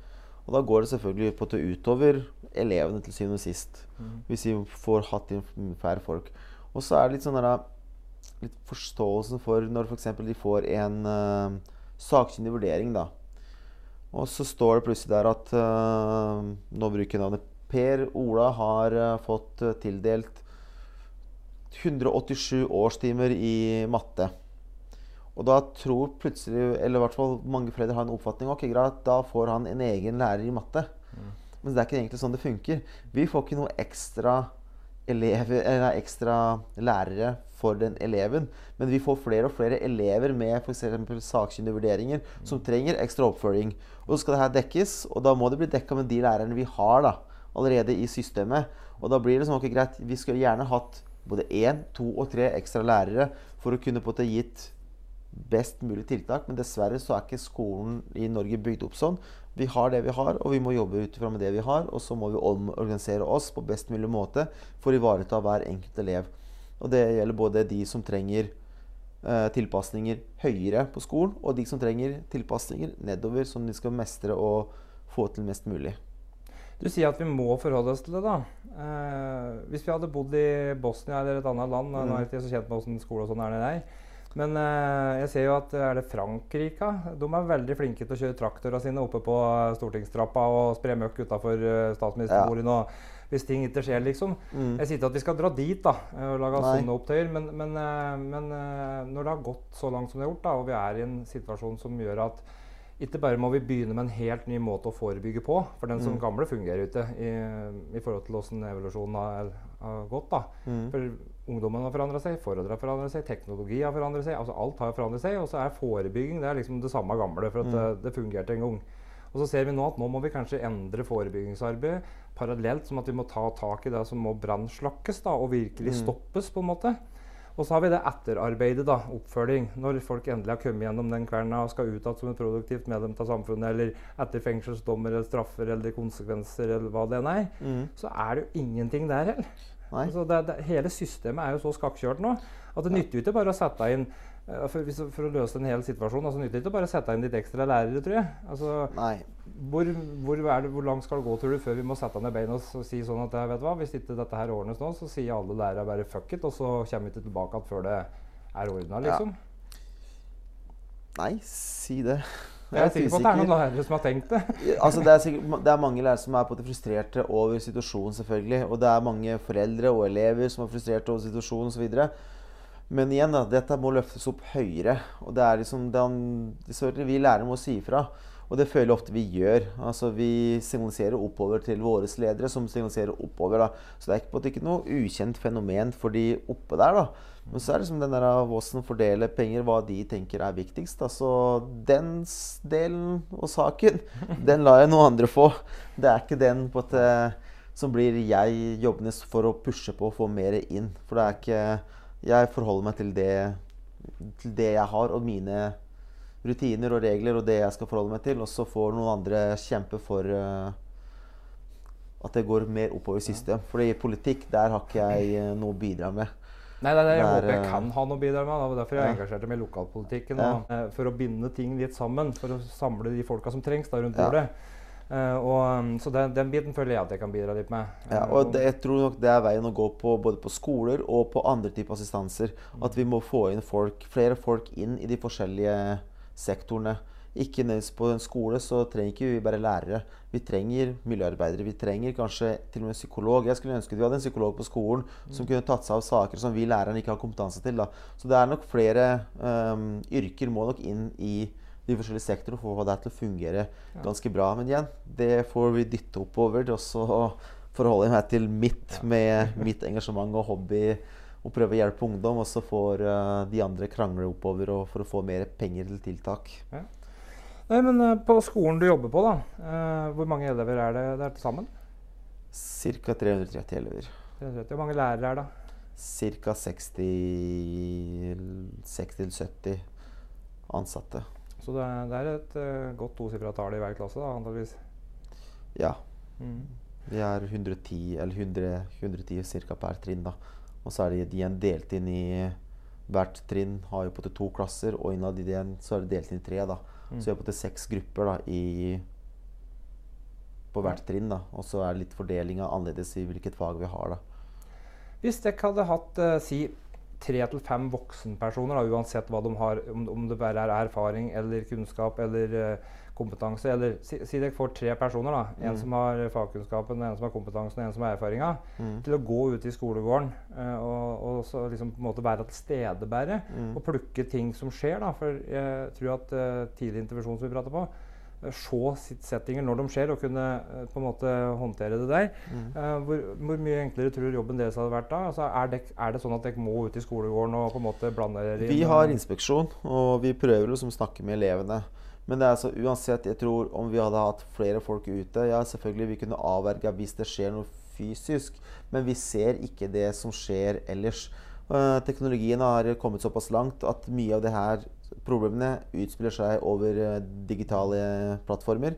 Og da går det selvfølgelig på til utover elevene til syvende og sist. Hvis vi får hatt inn færre folk. Og så er det litt sånn der, litt forståelsen for når f.eks. de får en uh, sakkyndig vurdering, da. Og så står det plutselig der at uh, Nå bruker jeg navnet Per Ola har eh, fått eh, tildelt 187 årstimer i matte. Og da tror plutselig, eller i hvert fall mange foreldre har en oppfatning ok, greit, da får han en egen lærer i matte. Men det er ikke egentlig sånn det funker. Vi får ikke noe ekstra, elever, eller ekstra lærere for den eleven. Men vi får flere og flere elever med f.eks. sakkyndige vurderinger som trenger ekstra oppfølging. Og så skal det her dekkes, og da må det bli dekka med de lærerne vi har da, allerede i systemet. Og da blir det sånn ok, greit, vi skulle gjerne hatt både én, to og tre ekstra lærere for å kunne på måte gitt best mulig tiltak, men dessverre så er ikke skolen i Norge bygd opp sånn. Vi har det vi har, og vi må jobbe ut fra med det vi har. Og så må vi omorganisere oss på best mulig måte for å ivareta hver enkelt elev. Og det gjelder både de som trenger eh, tilpasninger høyere på skolen, og de som trenger tilpasninger nedover, som de skal mestre og få til mest mulig. Du sier at vi må forholde oss til det, da. Eh, hvis vi hadde bodd i Bosnia eller et annet land Nå er jeg ikke så kjent med åssen skole og sånn er det der. Men eh, jeg ser jo at er det Frankrike? De er veldig flinke til å kjøre traktorene sine oppe på eh, stortingstrappa og spre møkk utafor uh, statsministerboligen. Og hvis ting ikke skjer, liksom. Mm. Jeg sier ikke at vi skal dra dit da, eh, og lage Nei. sånne opptøyer, men, men, eh, men eh, når det har gått så langt som det har gjort, da, og vi er i en situasjon som gjør at ikke bare må vi begynne med en helt ny måte å forebygge på, for den som Mm. gamle fungerer ikke i, i forhold til hvordan evolusjonen har, har gått. da. Mm. For ungdommen har forandra seg, foreldre har forandret seg, teknologi har forandret seg. altså Alt har forandret seg. Og så er forebygging det er liksom det samme gamle, for at Mm. det, det fungerte en gang. Og så ser vi nå at nå må vi kanskje endre forebyggingsarbeidet parallelt som at vi må ta tak i det som må brannslakkes da, og virkelig Mm. stoppes. på en måte. Og så har vi det etterarbeidet, da, oppfølging. Når folk endelig har kommet gjennom den kverna og skal ut igjen som et produktivt medlem av samfunnet, eller etter fengselsdommer eller straffer eller konsekvenser eller hva det enn er, Mm. så er det jo ingenting der heller. Altså det, det, hele systemet er jo så skakkjørt nå at det nytter jo ikke bare å sette inn for, hvis, for å løse en hel situasjon, altså nytter det ikke bare sette inn litt ekstra lærere, tror jeg. Altså, hvor, hvor, det, hvor langt skal det gå tror du, før vi må sette ned beina og si sånn at vet du hva, hvis ikke dette her ordnes nå, så sier alle lærere bare fuck it, og så kommer vi ikke tilbake igjen før det er ordna, liksom? Nei, si det. Jeg er sikker på at det er noen lærere som har tenkt det. altså det, er sikkert, det er mange lærere som er på det frustrerte over situasjonen, selvfølgelig. Og det er mange foreldre og elever som er frustrerte over situasjonen osv. Men igjen, da, dette må løftes opp høyere. Og det er liksom den, Vi lærere må si ifra. Og det føler jeg ofte vi gjør. Altså Vi signaliserer oppover til våre ledere, som signaliserer oppover. da. Så det er ikke, ikke noe ukjent fenomen for de oppe der. da. Men så er det liksom den der hvordan fordele penger, hva de tenker er viktigst. da. Så den delen og saken, den lar jeg noen andre få. Det er ikke den på at, som blir jeg jobbende for å pushe på å få mer inn. For det er ikke Jeg forholder meg til det, til det jeg har, og mine rutiner og regler og det jeg skal forholde meg til. Og så får noen andre kjempe for, uh, at det går mer oppover i system. i politikk, der har ikke jeg eh, noe å bidra med. Nei, nei, nei, jeg er, håper jeg eh, kan ha noe å bidra med. Det var derfor jeg Ja. engasjerte meg i lokalpolitikken. Ja. Og, for å binde ting litt sammen. For å samle de folka som trengs da rundt Ja. bordet. Eh, og, um, så den, den biten føler jeg at jeg kan bidra litt med. Ja, Eh, og det, jeg tror nok det er veien å gå på både på skoler og på andre typer assistanser. At vi må få inn folk, flere folk inn i de forskjellige sektorene. Ikke nødvendigvis på en skole så trenger ikke vi bare lærere. Vi trenger miljøarbeidere. Vi trenger kanskje til og med en psykolog. Jeg skulle ønske vi hadde en psykolog på skolen som kunne tatt seg av saker som vi lærerne ikke har kompetanse til. Da. Så det er nok flere um, yrker må nok inn i de forskjellige sektorene og få det til å fungere ganske bra. Men igjen, det får vi dytte oppover. Og så forholder jeg meg til mitt med mitt engasjement og hobby og prøve å hjelpe ungdom. Og så får uh, de andre krangle oppover og for å få mer penger til tiltak. Nei, men uh, På skolen du jobber på, da, uh, hvor mange elever er det der til sammen? Ca. 330 elever. 330. Hvor mange lærere er det? Ca. 60-70 ansatte. Så det er, det er et uh, godt tosifra tall i hver klasse, da, antageligvis. Ja. Mm. Vi er 110 eller 100, 110 ca. per trinn. da. Og så er de, de igjen delt inn i Hvert trinn har jo på til to klasser, og innad i den så er det delt inn i tre. da. Mm. Så vi har på til seks grupper da, i, på hvert trinn. da. Og så er det litt fordelinga annerledes i hvilket fag vi har. da. Hvis dere hadde hatt uh, si tre til fem voksenpersoner, da, uansett hva de har, om, om det bare er erfaring eller kunnskap eller uh, kompetanse eller Si, si dere får tre personer, da, en Mm. som har fagkunnskapen, en som har kompetansen og en som har erfaringa, Mm. til å gå ut i skolegården uh, og, og så liksom på en måte være til stede bare, Mm. og plukke ting som skjer. da, For jeg tror at uh, tidlig intervensjon som vi prater på, se sitt settinger når de skjer, og kunne eh, på en måte håndtere det der. Mm. Eh, hvor, hvor mye enklere tror du jobben deres hadde vært da? Altså, er, det, er det sånn at dere må ut i skolegården og på en måte blande dere inn? Vi har inspeksjon, og vi prøver liksom å snakke med elevene. Men det er altså uansett, jeg tror om vi hadde hatt flere folk ute Ja, selvfølgelig vi kunne avverga hvis det skjer noe fysisk, men vi ser ikke det som skjer ellers. Eh, teknologien har kommet såpass langt at mye av det her problemene utspiller seg over eh, digitale plattformer.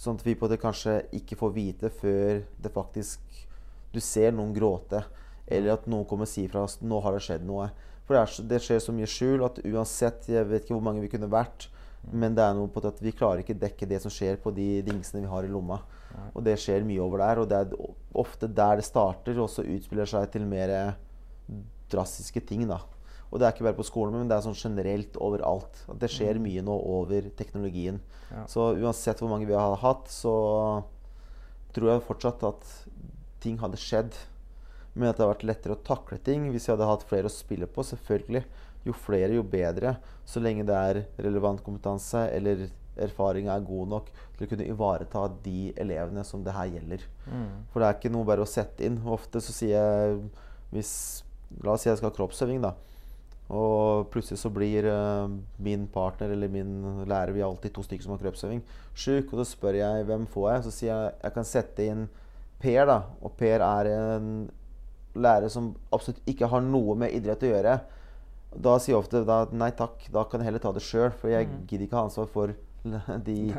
Sånn at vi på det kanskje ikke får vite før det faktisk du ser noen gråte. Eller at noen kommer og sier fra oss nå har det skjedd noe. For det, er, det skjer så mye skjul at uansett Jeg vet ikke hvor mange vi kunne vært. Men det er noe på at vi klarer ikke dekke det som skjer på de dingsene vi har i lomma. Og det skjer mye over der. Og det er ofte der det starter, og så utspiller seg til mer drastiske ting. da. Og det er ikke bare på skolen, men det er sånn generelt overalt. At det skjer mye nå over teknologien. Ja. Så uansett hvor mange vi har hatt, så tror jeg fortsatt at ting hadde skjedd. Men at det hadde vært lettere å takle ting hvis vi hadde hatt flere å spille på. selvfølgelig. Jo flere, jo bedre. Så lenge det er relevant kompetanse eller erfaringa er god nok til å kunne ivareta de elevene som det her gjelder. Mm. For det er ikke noe bare å sette inn. Ofte så sier jeg hvis La oss si jeg skal ha kroppsøving, da. Og plutselig så blir uh, min partner eller min lærer Vi har alltid to stykker som har kroppsøving. Sjuk. Og så spør jeg hvem får jeg. Så sier jeg jeg kan sette inn Per. da Og Per er en lærer som absolutt ikke har noe med idrett å gjøre. Da sier jeg ofte da, nei takk, da kan jeg heller ta det sjøl. For jeg Mm. gidder ikke ha ansvar for de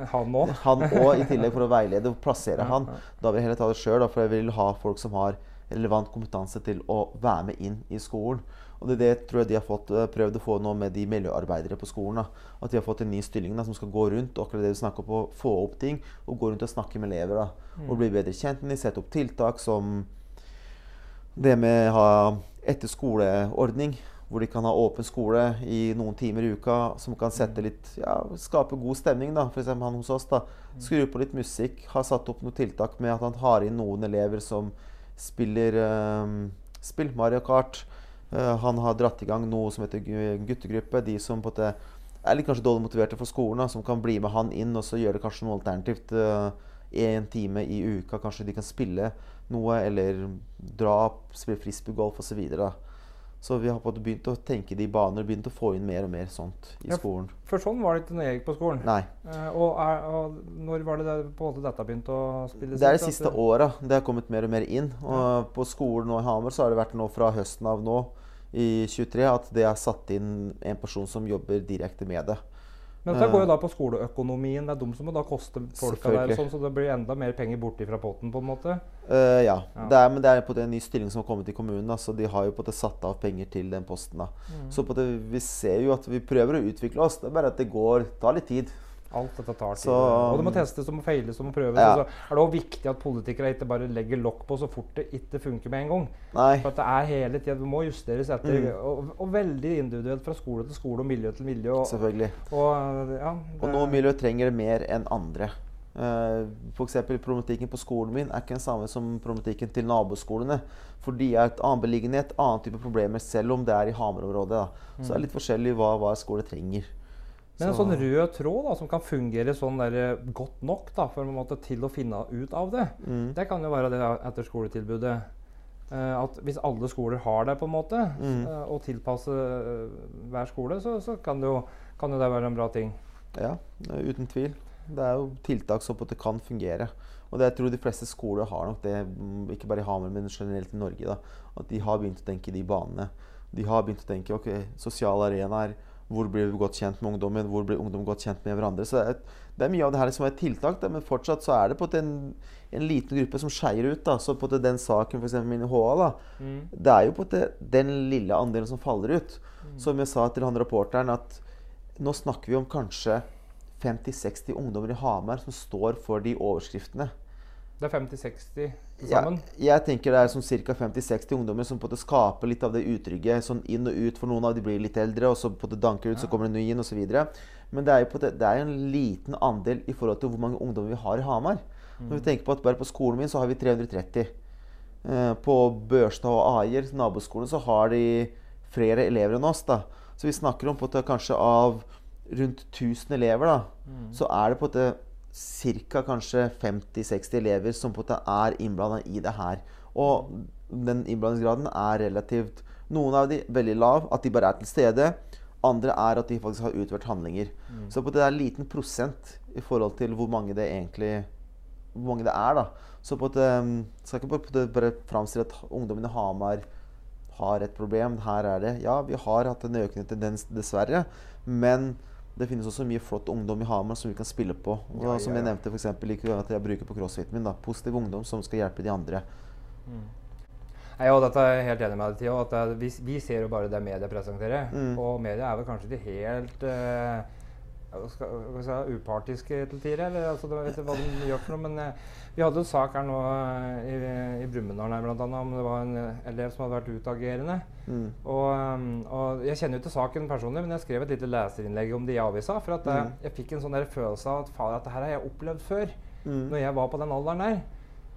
Han òg? i tillegg for å veilede og plassere Ja, han. Da vil jeg heller ta det sjøl, for jeg vil ha folk som har relevant kompetanse til å være med inn i skolen. Og det, det tror jeg de har fått, eh, prøvd å få nå med de miljøarbeidere på skolen. Da. At de har fått en ny stilling da, som skal gå rundt og akkurat det du snakker på, få opp ting. Og gå rundt og snakke med elever. Da. Og bli bedre kjent med dem. Sette opp tiltak som det med å ha etter-skole-ordning. Hvor de kan ha åpen skole i noen timer i uka, som kan sette litt, ja, skape god stemning. da, F.eks. han hos oss. da, Skru på litt musikk. Har satt opp noen tiltak med at han har inn noen elever som spiller eh, spill Mario Kart. Eh, han har dratt i gang noe som heter guttegruppe. De som på en er litt kanskje dårlig motiverte for skolen, som kan bli med han inn og så gjøre kanskje noe alternativt. Én time i uka. Kanskje de kan spille noe, eller dra, spille frisbeegolf osv. Så, vi har på en måte begynt å tenke de baner, begynt å få inn mer og mer sånt i Ja, skolen. For sånn var det ikke når jeg gikk på skolen. Nei. Eh, og, er, og når var det der, på en måte dette begynte å spille Det er de siste åra det har kommet mer og mer inn. Og på skolen nå i Hamar så har det vært nå fra høsten av nå i 23 at det er satt inn en person som jobber direkte med det. Men dette går jo da på skoleøkonomien. Det er de som må da koste folka der, sånn, så det blir enda mer penger borti fra potten, på en måte. Uh, ja. Ja. Det er, men det er på en ny stilling som har kommet i kommunen. Da, så de har jo på det satt av penger til den posten. Da. Mm. Så på det, vi ser jo at vi prøver å utvikle oss. Det er bare at det går, tar litt tid. Alt dette tar tid. Så- og det må testes og må feiles og må prøves. Ja. Og så er det også viktig at politikere ikke bare legger lokk på så fort det ikke funker med en gang. Nei. For at det er hele tida, det må justeres etter. Mm. Og, og veldig individuelt fra skole til skole og miljø til miljø. Og, Selvfølgelig. og, ja, det- Og noen miljø trenger det mer enn andre. Uh, F.eks. problematikken på skolen min er ikke den samme som problematikken til naboskolene. For de er et annen beliggenhet, annen type problemer, selv om det er i Hamar-området. da. Så det er litt forskjellig hva hver skole trenger. Men en Så- sånn rød tråd da, som kan fungere sånn der, eh, godt nok da, for en måte til å finne ut av det, Mm. det kan jo være det etter skoletilbudet. Eh, at hvis alle skoler har det, på en måte, Mm. eh, og tilpasse eh, hver skole, så, så kan, det jo, kan jo det være en bra ting. Ja, uten tvil. Det er jo tiltak som på at det kan fungere. Og det jeg tror de fleste skoler har nok det, mm, ikke bare i Hamar, men generelt i Norge. da, At de har begynt å tenke i de banene. De har begynt å tenke ok, sosiale arenaer. Hvor blir vi godt kjent med ungdommen? Hvor blir ungdom godt kjent med hverandre? Så det er, det er mye av det her som er tiltak, da, men fortsatt så er det på en, en, en liten gruppe som skeier ut. da, Så på en den saken eksempel min i HA, da, det er jo på den lille andelen som faller ut. Som jeg sa til han rapporteren, at nå snakker vi om kanskje 50-60 ungdommer i Hamar som står for de overskriftene. Det er 50-60 til Ja, jeg tenker det er sånn ca. 50-60 ungdommer som på en måte skaper litt av det utrygge. Sånn inn og ut, for noen av de blir litt eldre, og så på en måte danker ut, så kommer det ny inn osv. Men det er jo på en det er en liten andel i forhold til hvor mange ungdommer vi har i Hamar. Når vi tenker på at Bare på skolen min så har vi 330. Eh, På Børstad og Aier, naboskolen, så har de flere elever enn oss. da. Så vi snakker om på en måte kanskje av rundt 1000 elever, da, så er det på en måte ca. kanskje 50-60 elever som er innblanda i det her. Og den innblandingsgraden er relativt Noen av de veldig lav, at de bare er til stede. Andre er at de faktisk har utført handlinger. Så på det en liten prosent i forhold til hvor mange det egentlig hvor mange det er. da. Så på en um, skal ikke bare, bare framstille at ungdommen i Hamar har et problem. Her er det. Ja, vi har hatt en økende tendens, dessverre. Men det finnes også mye flott ungdom i Hamar som vi kan spille på. Og Ja, ja, Som jeg nevnte for eksempel, like at jeg bruker på crossfiten min. da. Positiv ungdom som skal hjelpe de andre. Nei, og dette er jeg helt enig med deg, i. At vi, vi ser jo bare det media presenterer. Mm. Og media er vel kanskje de helt eh, skal, skal si, upartiske til tider. Eller, altså, det, vet hva de gjør for noe, men eh, vi hadde en sak her nå eh, i, i Brumunddal her, annet, om det var en eh, elev som hadde vært utagerende. Mm. Og, um, og jeg kjenner jo ikke saken personlig, men jeg skrev et lite leserinnlegg om det i avisa. For at eh, Mm. jeg fikk en sånn der følelse av at faen, dette her har jeg opplevd før. Mm. Når jeg var på den alderen der.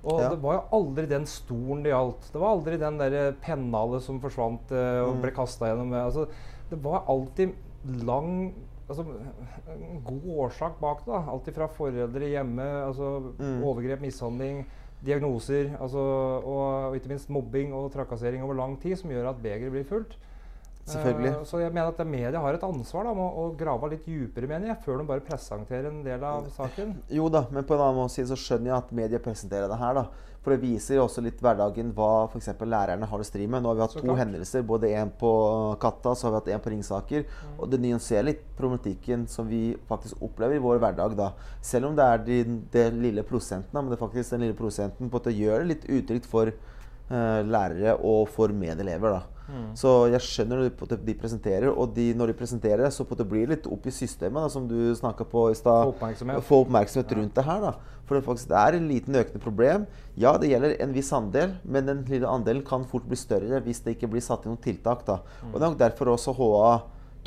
Og Ja. det var jo aldri den stolen det gjaldt. Det var aldri den der pennalet som forsvant uh, og Mm. ble kasta gjennom. eh, Altså, det var alltid lang altså, En god årsak bak det. Alltid fra foreldre hjemme, altså Mm. overgrep, mishandling, diagnoser altså, og, og ikke minst mobbing og trakassering over lang tid, som gjør at begeret blir fullt. Selvfølgelig. Uh, så jeg mener at media har et ansvar da, med å, grave litt dypere, mener jeg, før de bare presenterer en del av saken. Jo da, men på en annen måte så skjønner jeg at media presenterer det her. da. For det viser også litt hverdagen hva f.eks. lærerne har å stri med. Nå har vi hatt Så to klart. hendelser. Både en på Katta så har vi hatt en på Ringsaker. Og det nyanserer litt problematikken som vi faktisk opplever i vår hverdag. da. Selv om det er de, det lille prosenten, da, men det er faktisk den lille prosenten på at det gjør det litt utrygt for uh, lærere og for medelever. da. Så jeg skjønner at de presenterer, og de, når de presenterer det, så på det blir litt opp i systemet, da, som du snakka på i stad. Få oppmerksomhet. Få oppmerksomhet rundt det her. da. For det, faktisk, det er en liten økende problem. Ja, det gjelder en viss andel, men den lille andelen kan fort bli større hvis det ikke blir satt inn noen tiltak. da. Og Det er nok derfor også HA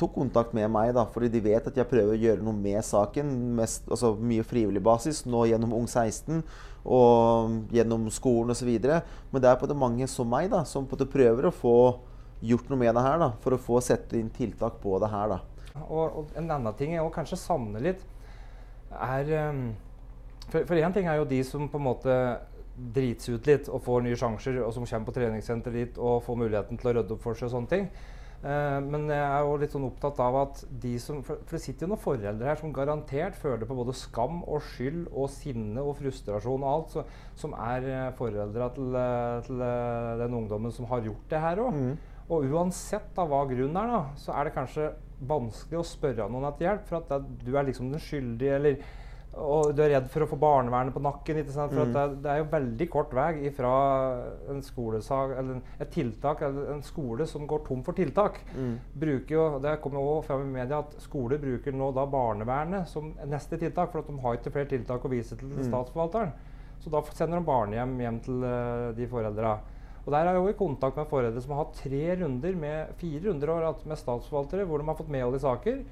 tok kontakt med meg, da, fordi de vet at jeg prøver å gjøre noe med saken. Mest, altså Mye frivillig basis, nå gjennom Ung 16 og gjennom skolen osv. Men det er på det mange som meg da, som på det prøver å få gjort noe med det her. da, For å få sette inn tiltak på det her. da. Og, og en annen ting jeg kanskje savner litt, er um, For én ting er jo de som på en måte drits ut litt og får nye sjanser, og som kommer på treningssenter dit og får muligheten til å rydde opp for seg og sånne ting. Eh, men jeg er jo litt sånn opptatt av at de som For, for det sitter jo noen foreldre her som garantert føler på både skam og skyld og sinne og frustrasjon og alt, så, som er uh, foreldra til, eh, til eh, den ungdommen som har gjort det her òg. Mm. Og uansett da hva grunnen er, da, så er det kanskje vanskelig å spørre noen etter hjelp. For at det, du er liksom den skyldige, eller og du er redd for å få barnevernet på nakken. ikke sant? For Mm. det, det er jo veldig kort vei fra en skolesag, eller et tiltak, eller en skole som går tom for tiltak. Mm. bruker jo, Det kommer jo også frem i media at skoler bruker nå da barnevernet som neste tiltak. For at de har ikke flere tiltak å vise til Mm. statsforvalteren. Så da sender de barnehjem hjem til uh, de foreldra. Og der er jeg jo i kontakt med foreldre som har hatt tre runder med, fire runder år, med statsforvaltere hvor de har fått medhold i saker.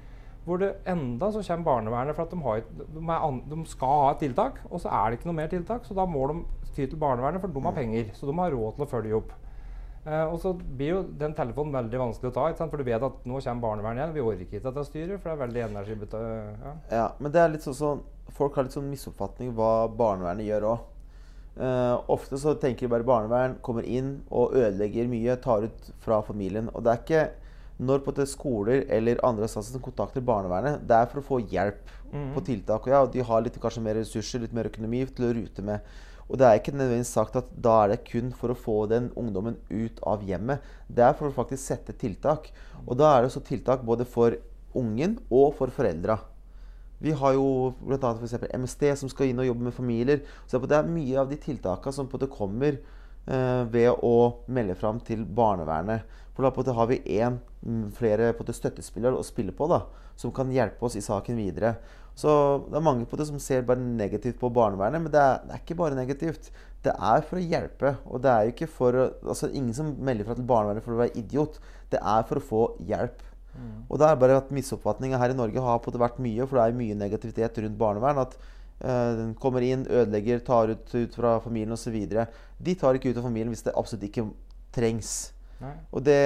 Hvor det enda så kommer barnevernet for at de, har, et- de, an, de skal ha et tiltak, og så er det ikke noe mer tiltak. Så da må de ty til barnevernet, for de har penger. Så de har råd til å følge opp. Eh, og så blir jo den telefonen veldig vanskelig å ta, ikke sant? for du vet at nå kommer barnevernet igjen. Vi orker ikke at det styrer, for det er veldig energibetalt. Ja. Ja, men det er litt sånn Folk har litt sånn misoppfatning hva barnevernet gjør òg. Ofte så tenker bare barnevern kommer inn og ødelegger mye, tar ut fra familien. Og det er ikke når på skoler eller andre instanser som kontakter barnevernet, det er for å få hjelp mm. på tiltak. Og ja, de har litt, kanskje mer ressurser, litt mer økonomi til å rute med. Og det er ikke nødvendigvis sagt at da er det kun for å få den ungdommen ut av hjemmet. Det er for å faktisk sette tiltak. Og da er det også tiltak både for ungen og for foreldra. Vi har jo bl.a. MST som skal inn og jobbe med familier. Så det er mye av de tiltakene som på det kommer eh, ved å melde fram til barnevernet. For da på det har vi én flere på det støttespillere å spille på da, som kan hjelpe oss i saken videre. Så det er mange på det som ser bare negativt på barnevernet, men det er, det er ikke bare negativt. Det er for å hjelpe. Og det er jo ikke for altså Ingen som melder fra til barnevernet for å være idiot. Det er for å få hjelp. Og det er bare at misoppfatninga her i Norge har på det vært mye, for det er mye negativitet rundt barnevern. At uh, den kommer inn, ødelegger, tar ut, ut fra familien osv. De tar ikke ut av familien hvis det absolutt ikke trengs. Nei. Og det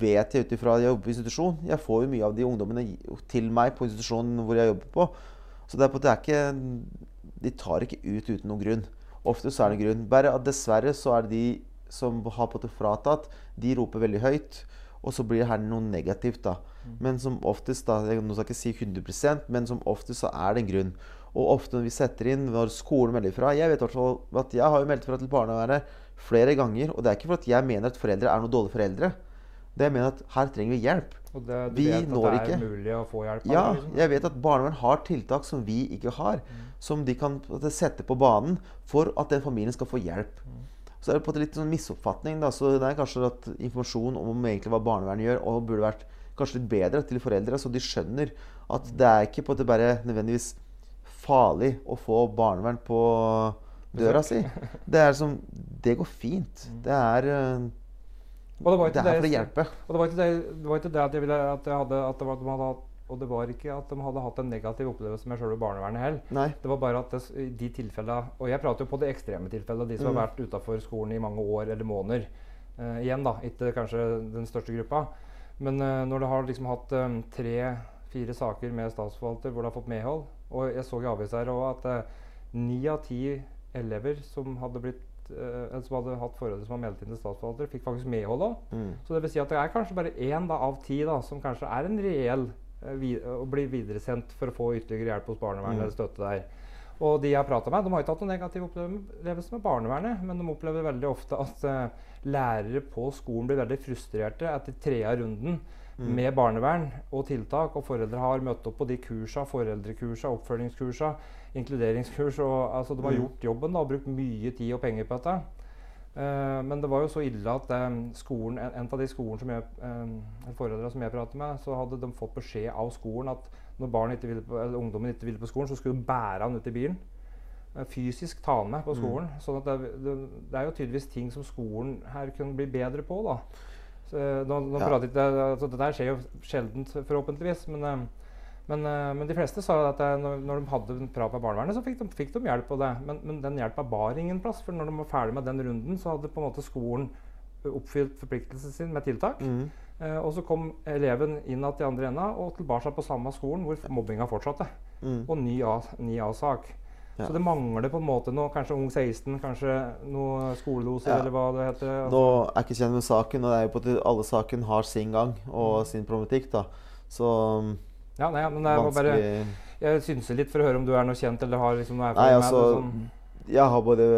vet jeg ut ifra jeg jobber på institusjon. Jeg får jo mye av de ungdommene til meg på institusjonen hvor jeg jobber på. Så det er, på, det er ikke De tar ikke ut uten noen grunn. Ofte så er det en grunn. Bare at dessverre så er det de som har på det fratatt, de roper veldig høyt. Og så blir det her noe negativt, da. Men som oftest, da, jeg nå skal ikke si 100 men som oftest så er det en grunn. Og ofte når vi setter inn, når skolen melder fra Jeg vet at jeg har jo meldt fra til barnevernet flere ganger. Og det er ikke fordi jeg mener at foreldre er noen dårlige foreldre. Det jeg mener at her trenger vi hjelp. Og det, du Vi vet at det er ikke. mulig å få hjelp Ja, liksom. jeg vet at barnevern har tiltak som vi ikke har. Som de kan sette på banen for at den familien skal få hjelp. Så er det på en måte litt sånn misoppfatning. Da. Så det er kanskje at informasjon om egentlig hva barnevernet gjør, og burde vært kanskje litt bedre til foreldre, så de skjønner at det er ikke på en måte bare nødvendigvis farlig å få barnevern på døra si. Det er som Det går fint. Det er, eh, det det er for å hjelpe. og det var ikke det, det, var ikke det at jeg ville at jeg hadde at det var, at man hadde hatt Og det var ikke at de hadde hatt en negativ opplevelse med selve barnevernet heller. Det var bare at det, de tilfellene Og jeg prater jo på det ekstreme tilfellet, de som Mm. har vært utafor skolen i mange år eller måneder. Uh, igjen, da. Ikke kanskje den største gruppa. Men uh, når du har liksom hatt um, tre-fire saker med statsforvalter hvor du har fått medhold Og jeg så i avisa her òg at ni ni av ti elever som hadde blitt eh, som hadde hatt foreldre som var meldt inn til statsforvalter, fikk faktisk medhold òg. Mm. Så det vil si at det er kanskje bare én da, av ti da, som kanskje er en reell eh, blir å bli videresendt for å få ytterligere hjelp hos barnevernet Mm. eller støtte der. Og de jeg har prata med, de har ikke hatt noen negativ opplevelse med barnevernet, men de opplever veldig ofte at uh, lærere på skolen blir veldig frustrerte etter tredje runden Mm. med barnevern og tiltak, og foreldre har møtt opp på de kursa, foreldrekursa, oppfølgingskursa, inkluderingskurs, og altså, de har Mm. gjort jobben da, og brukt mye tid og penger på dette. Eh, men det var jo så ille at eh, skolen, en, av de skolen som jeg, uh, foreldrene som jeg prater med, så hadde de fått beskjed av skolen at når barn ikke ville på, eller ungdommen ikke ville på skolen, så skulle de bære han ut i bilen. Eh, fysisk ta han med på Mm. skolen. sånn at det, det, det er jo tydeligvis ting som skolen her kunne bli bedre på. da. Så, eh, nå, nå Ja. prater jeg, altså, Dette skjer jo sjelden, forhåpentligvis. Men, eh, men, eh, men de fleste sa at eh, når, når de hadde en prat med barnevernet, så fikk de, fikk de hjelp på det. Men, men den hjelpa bar ingen plass. For når de var ferdig med den runden, så hadde på en måte skolen oppfylt forpliktelsen sin med tiltak. Mm. Eh, og så kom eleven inn igjen i andre enda og tilbake på samme skolen hvor mobbinga fortsatte. Mm. Og ny A-sak. Ja. Så det mangler på en måte noe, kanskje Ung 16, kanskje noe skoleloser, Ja. eller hva det heter. altså. Nå er jeg ikke kjent med saken, og det er jo på at alle saken har sin gang og sin problematikk. da. Så Ja, nei, men det var bare Jeg synser litt for å høre om du er noe kjent eller har liksom noe Nei, altså med det. Sånn. Jeg har både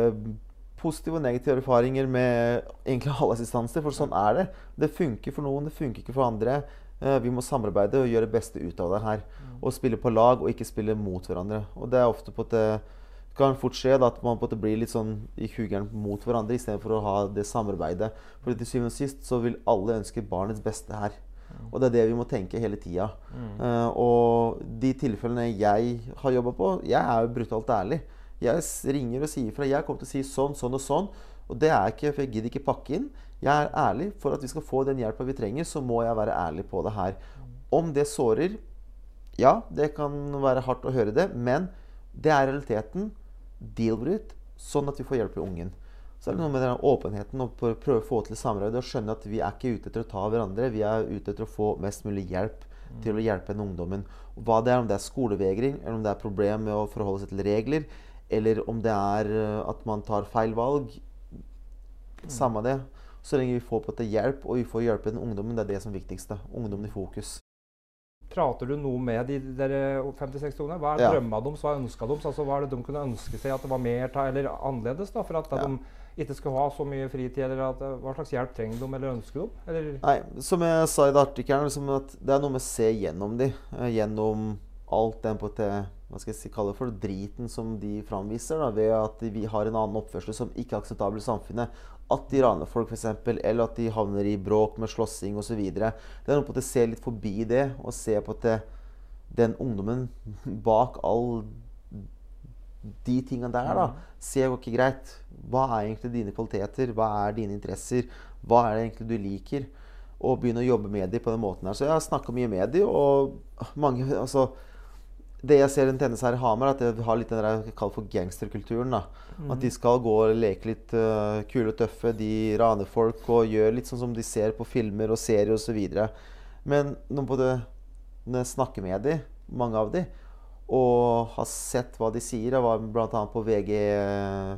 positive og negative erfaringer med egentlig alle assistanser, for sånn er det. Det funker for noen, det funker ikke for andre. Eh, vi må samarbeide og gjøre det beste ut av det her. Og spille på lag og ikke spille mot hverandre. Og det er ofte på at det kan fort skje da, at man på at det blir litt sånn i hugeren mot hverandre istedenfor å ha det samarbeidet. For til syvende og sist så vil alle ønske barnets beste her. Og det er det vi må tenke hele tida. Uh, og de tilfellene jeg har jobba på Jeg er jo brutalt ærlig. Jeg ringer og sier fra. Jeg kommer til å si sånn, sånn og sånn. Og det er ikke, for jeg gidder ikke pakke inn. Jeg er ærlig. For at vi skal få den hjelpa vi trenger, så må jeg være ærlig på det her. Om det sårer Ja, det kan være hardt å høre det. Men det er realiteten. Deal with it, sånn at vi får hjelp i ungen. Så er det noe med den åpenheten og prøve å få til samarbeid og skjønne at vi er ikke ute etter å ta hverandre. Vi er ute etter å få mest mulig hjelp til å hjelpe den ungdommen. Hva det er, om det er skolevegring, eller om det er problem med å forholde seg til regler, eller om det er eh, at man tar feil valg. Samme det. Så lenge vi får på dette hjelp, og vi får hjelpe den ungdommen, det er det som er viktigste. Ungdommen i fokus. Prater du noe med de der 56 ungene? Hva er ja. drømma deres? Hva ønska deres? Altså, hva er det de kunne ønske seg at det var mer av, eller annerledes? da, for at ja. de ikke skal ha så mye fritid? eller at, Hva slags hjelp trenger de, eller ønsker de? Eller? Nei, Som jeg sa i det artikkelen, liksom det er noe med å se gjennom de, eh, Gjennom alt den på til hva skal jeg si, kalle for driten som de framviser, da, ved at vi har en annen oppførsel som ikke er akseptabel i samfunnet. At de raner folk, f.eks., eller at de havner i bråk med slåssing osv. Det er noe på å se litt forbi det, og se på at det, den ungdommen bak all de tingene der, da, ser jo ikke greit. Hva er egentlig dine kvaliteter? Hva er dine interesser? Hva er det egentlig du liker? Og begynne å jobbe med dem på den måten her. Så jeg har snakka mye med dem, og mange altså det jeg ser en tendens her i Hamar, at det har litt den der jeg kaller for gangsterkulturen. Mm. At de skal gå og leke litt uh, kule og tøffe. De raner folk og gjør litt sånn som de ser på filmer og serier osv. Men når, både, når jeg snakker med dem, mange av dem, og har sett hva de sier Jeg var bl.a. på VG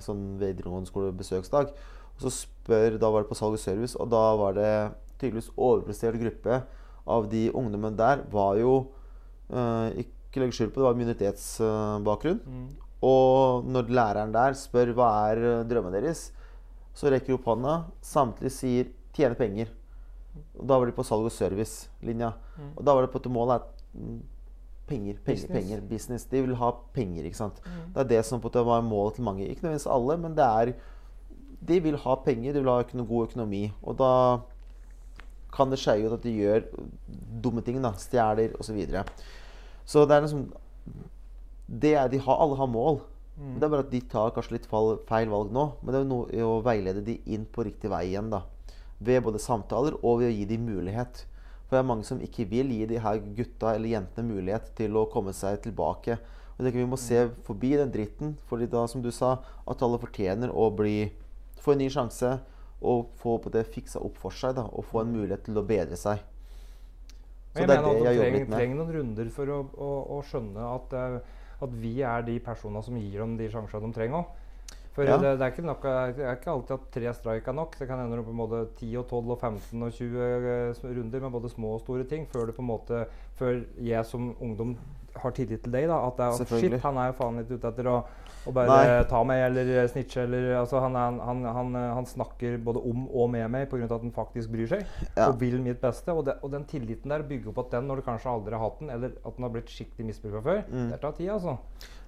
sånn videregående skole besøksdag. Og så spør, Da var det på salg og service, og da var det tydeligvis overprestert gruppe av de ungdommene der var jo uh, ikke legge skjul på, det var minoritetsbakgrunn. Mm. Og når læreren der spør hva er eh, drømmen deres, så rekker de opp hånda. Samtlige sier 'tjene penger'. Og da var de på salg og service-linja. Mm. Og da var det på at målet er mm, penger, penger, business. penger. Business. De vil ha penger. ikke sant? Mm. Det er det som på var målet til mange. Ikke nødvendigvis alle, men det er De vil ha penger, de vil ha noe god økonomi. Og da kan det skje ut at de gjør dumme ting. da, Stjeler osv. Så det er liksom det er, de har, Alle har mål. Mm. Det er bare at de tar kanskje litt feil valg nå. Men det er noe å veilede de inn på riktig vei igjen. da. Ved både samtaler og ved å gi dem mulighet. For det er mange som ikke vil gi de her gutta eller jentene mulighet til å komme seg tilbake. Og jeg tenker Vi må se forbi den dritten. fordi da, som du sa, at alle fortjener å bli, få en ny sjanse og få på det fiksa opp for seg. da, Og få en mulighet til å bedre seg. Så jeg det er det jeg jobber litt med. trenger noen runder for å, å, å skjønne at, uh, at, vi er de personene som gir dem de sjansene de trenger òg. For ja. det, det, er ikke nok, det, er ikke alltid at tre strike er nok. Det kan hende på måte 10 og 12 og 15 og 20 uh, runder med både små og store ting før, det på en måte, før jeg som ungdom har tillit til deg. da, At det er, shit, han er jo faen litt ute etter å å bare Nei. ta meg eller snitche. Eller, altså, han, han, han, han, snakker både om og med meg pga. at han faktisk bryr seg ja. og vil mitt beste. Og, det, og, den tilliten der bygger på at den når du kanskje aldri har hatt den, eller at den har blitt skikkelig misbruka før, mm. det tar tid, altså.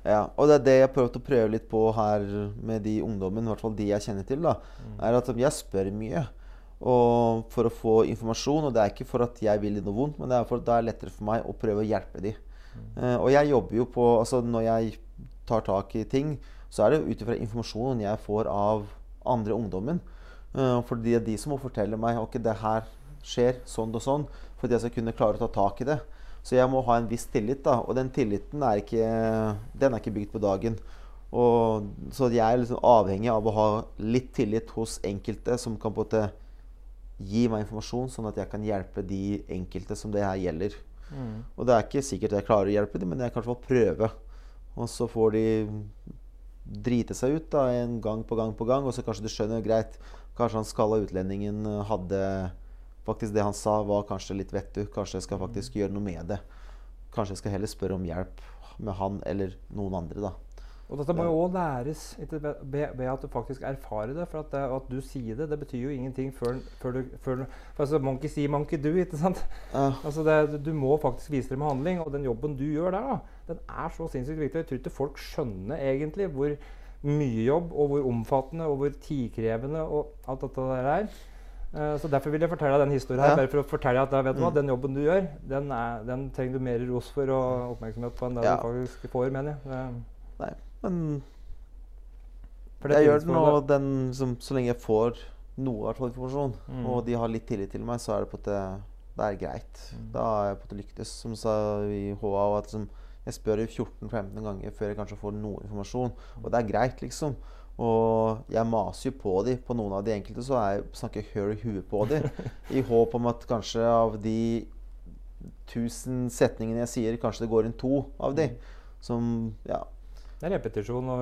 Ja, og det er det jeg har prøvd å prøve litt på her med de ungdommene, i hvert fall de jeg kjenner til, da, mm. er at jeg spør mye. For å få informasjon. Og det er ikke for at jeg vil noe vondt, men det er for at det er lettere for meg å prøve å hjelpe dem. Mm. Uh, og jeg jobber jo på Altså når jeg tar tak i ting, så er det ut ifra informasjonen jeg får av andre ungdommen. Uh, for det er de som må fortelle meg ok, det her skjer sånn og sånn, for at jeg skal kunne klare å ta tak i det. Så jeg må ha en viss tillit, da. Og den tilliten er ikke, den er ikke bygd på dagen. Og, så jeg er liksom avhengig av å ha litt tillit hos enkelte som kan på en måte gi meg informasjon, sånn at jeg kan hjelpe de enkelte som det her gjelder. Mm. Og det er ikke sikkert jeg klarer å hjelpe dem, men jeg kan i hvert fall prøve. Og så får de drite seg ut da, en gang på gang på gang, og så kanskje du skjønner greit Kanskje han skalla utlendingen eh, hadde Faktisk det han sa, var kanskje litt vettu. Kanskje jeg skal faktisk gjøre noe med det. Kanskje jeg skal heller spørre om hjelp med han eller noen andre, da. Og dette må jo òg læres ikke ved, at du faktisk erfarer det. For at, det, at du sier det, det betyr jo ingenting før, før du før, for altså, Monkey see, monkey do. ikke sant? Uh. Altså det, du må faktisk vise det med handling. Og den jobben du gjør der, da, den er så sinnssykt viktig. Jeg tror ikke folk skjønner egentlig hvor mye jobb, og hvor omfattende og hvor tidkrevende og alt dette der er. Eh, så Derfor vil jeg fortelle deg den historien her, Ja. bare for å fortelle at vet du hva, Mm. den jobben du gjør, den, er, den trenger du mer ros for og oppmerksomhet på enn det Ja. du faktisk får, mener jeg. Det- Nei, men det jeg gjør det den, og den, som, så lenge jeg får noe av informasjon, Mm. og de har litt tillit til meg, så er det på en måte Det er greit. Mm. Da har jeg på en måte lyktes. Som sa i HA, at liksom, jeg spør 14-15 ganger før jeg kanskje får noe informasjon. Og det er greit, liksom. Og jeg maser jo på de. På noen av de enkelte så jeg, snakker jeg høl i huet på de. I håp om at kanskje av de 1000 setningene jeg sier, kanskje det går inn to av de. Som Ja. Det er repetisjon og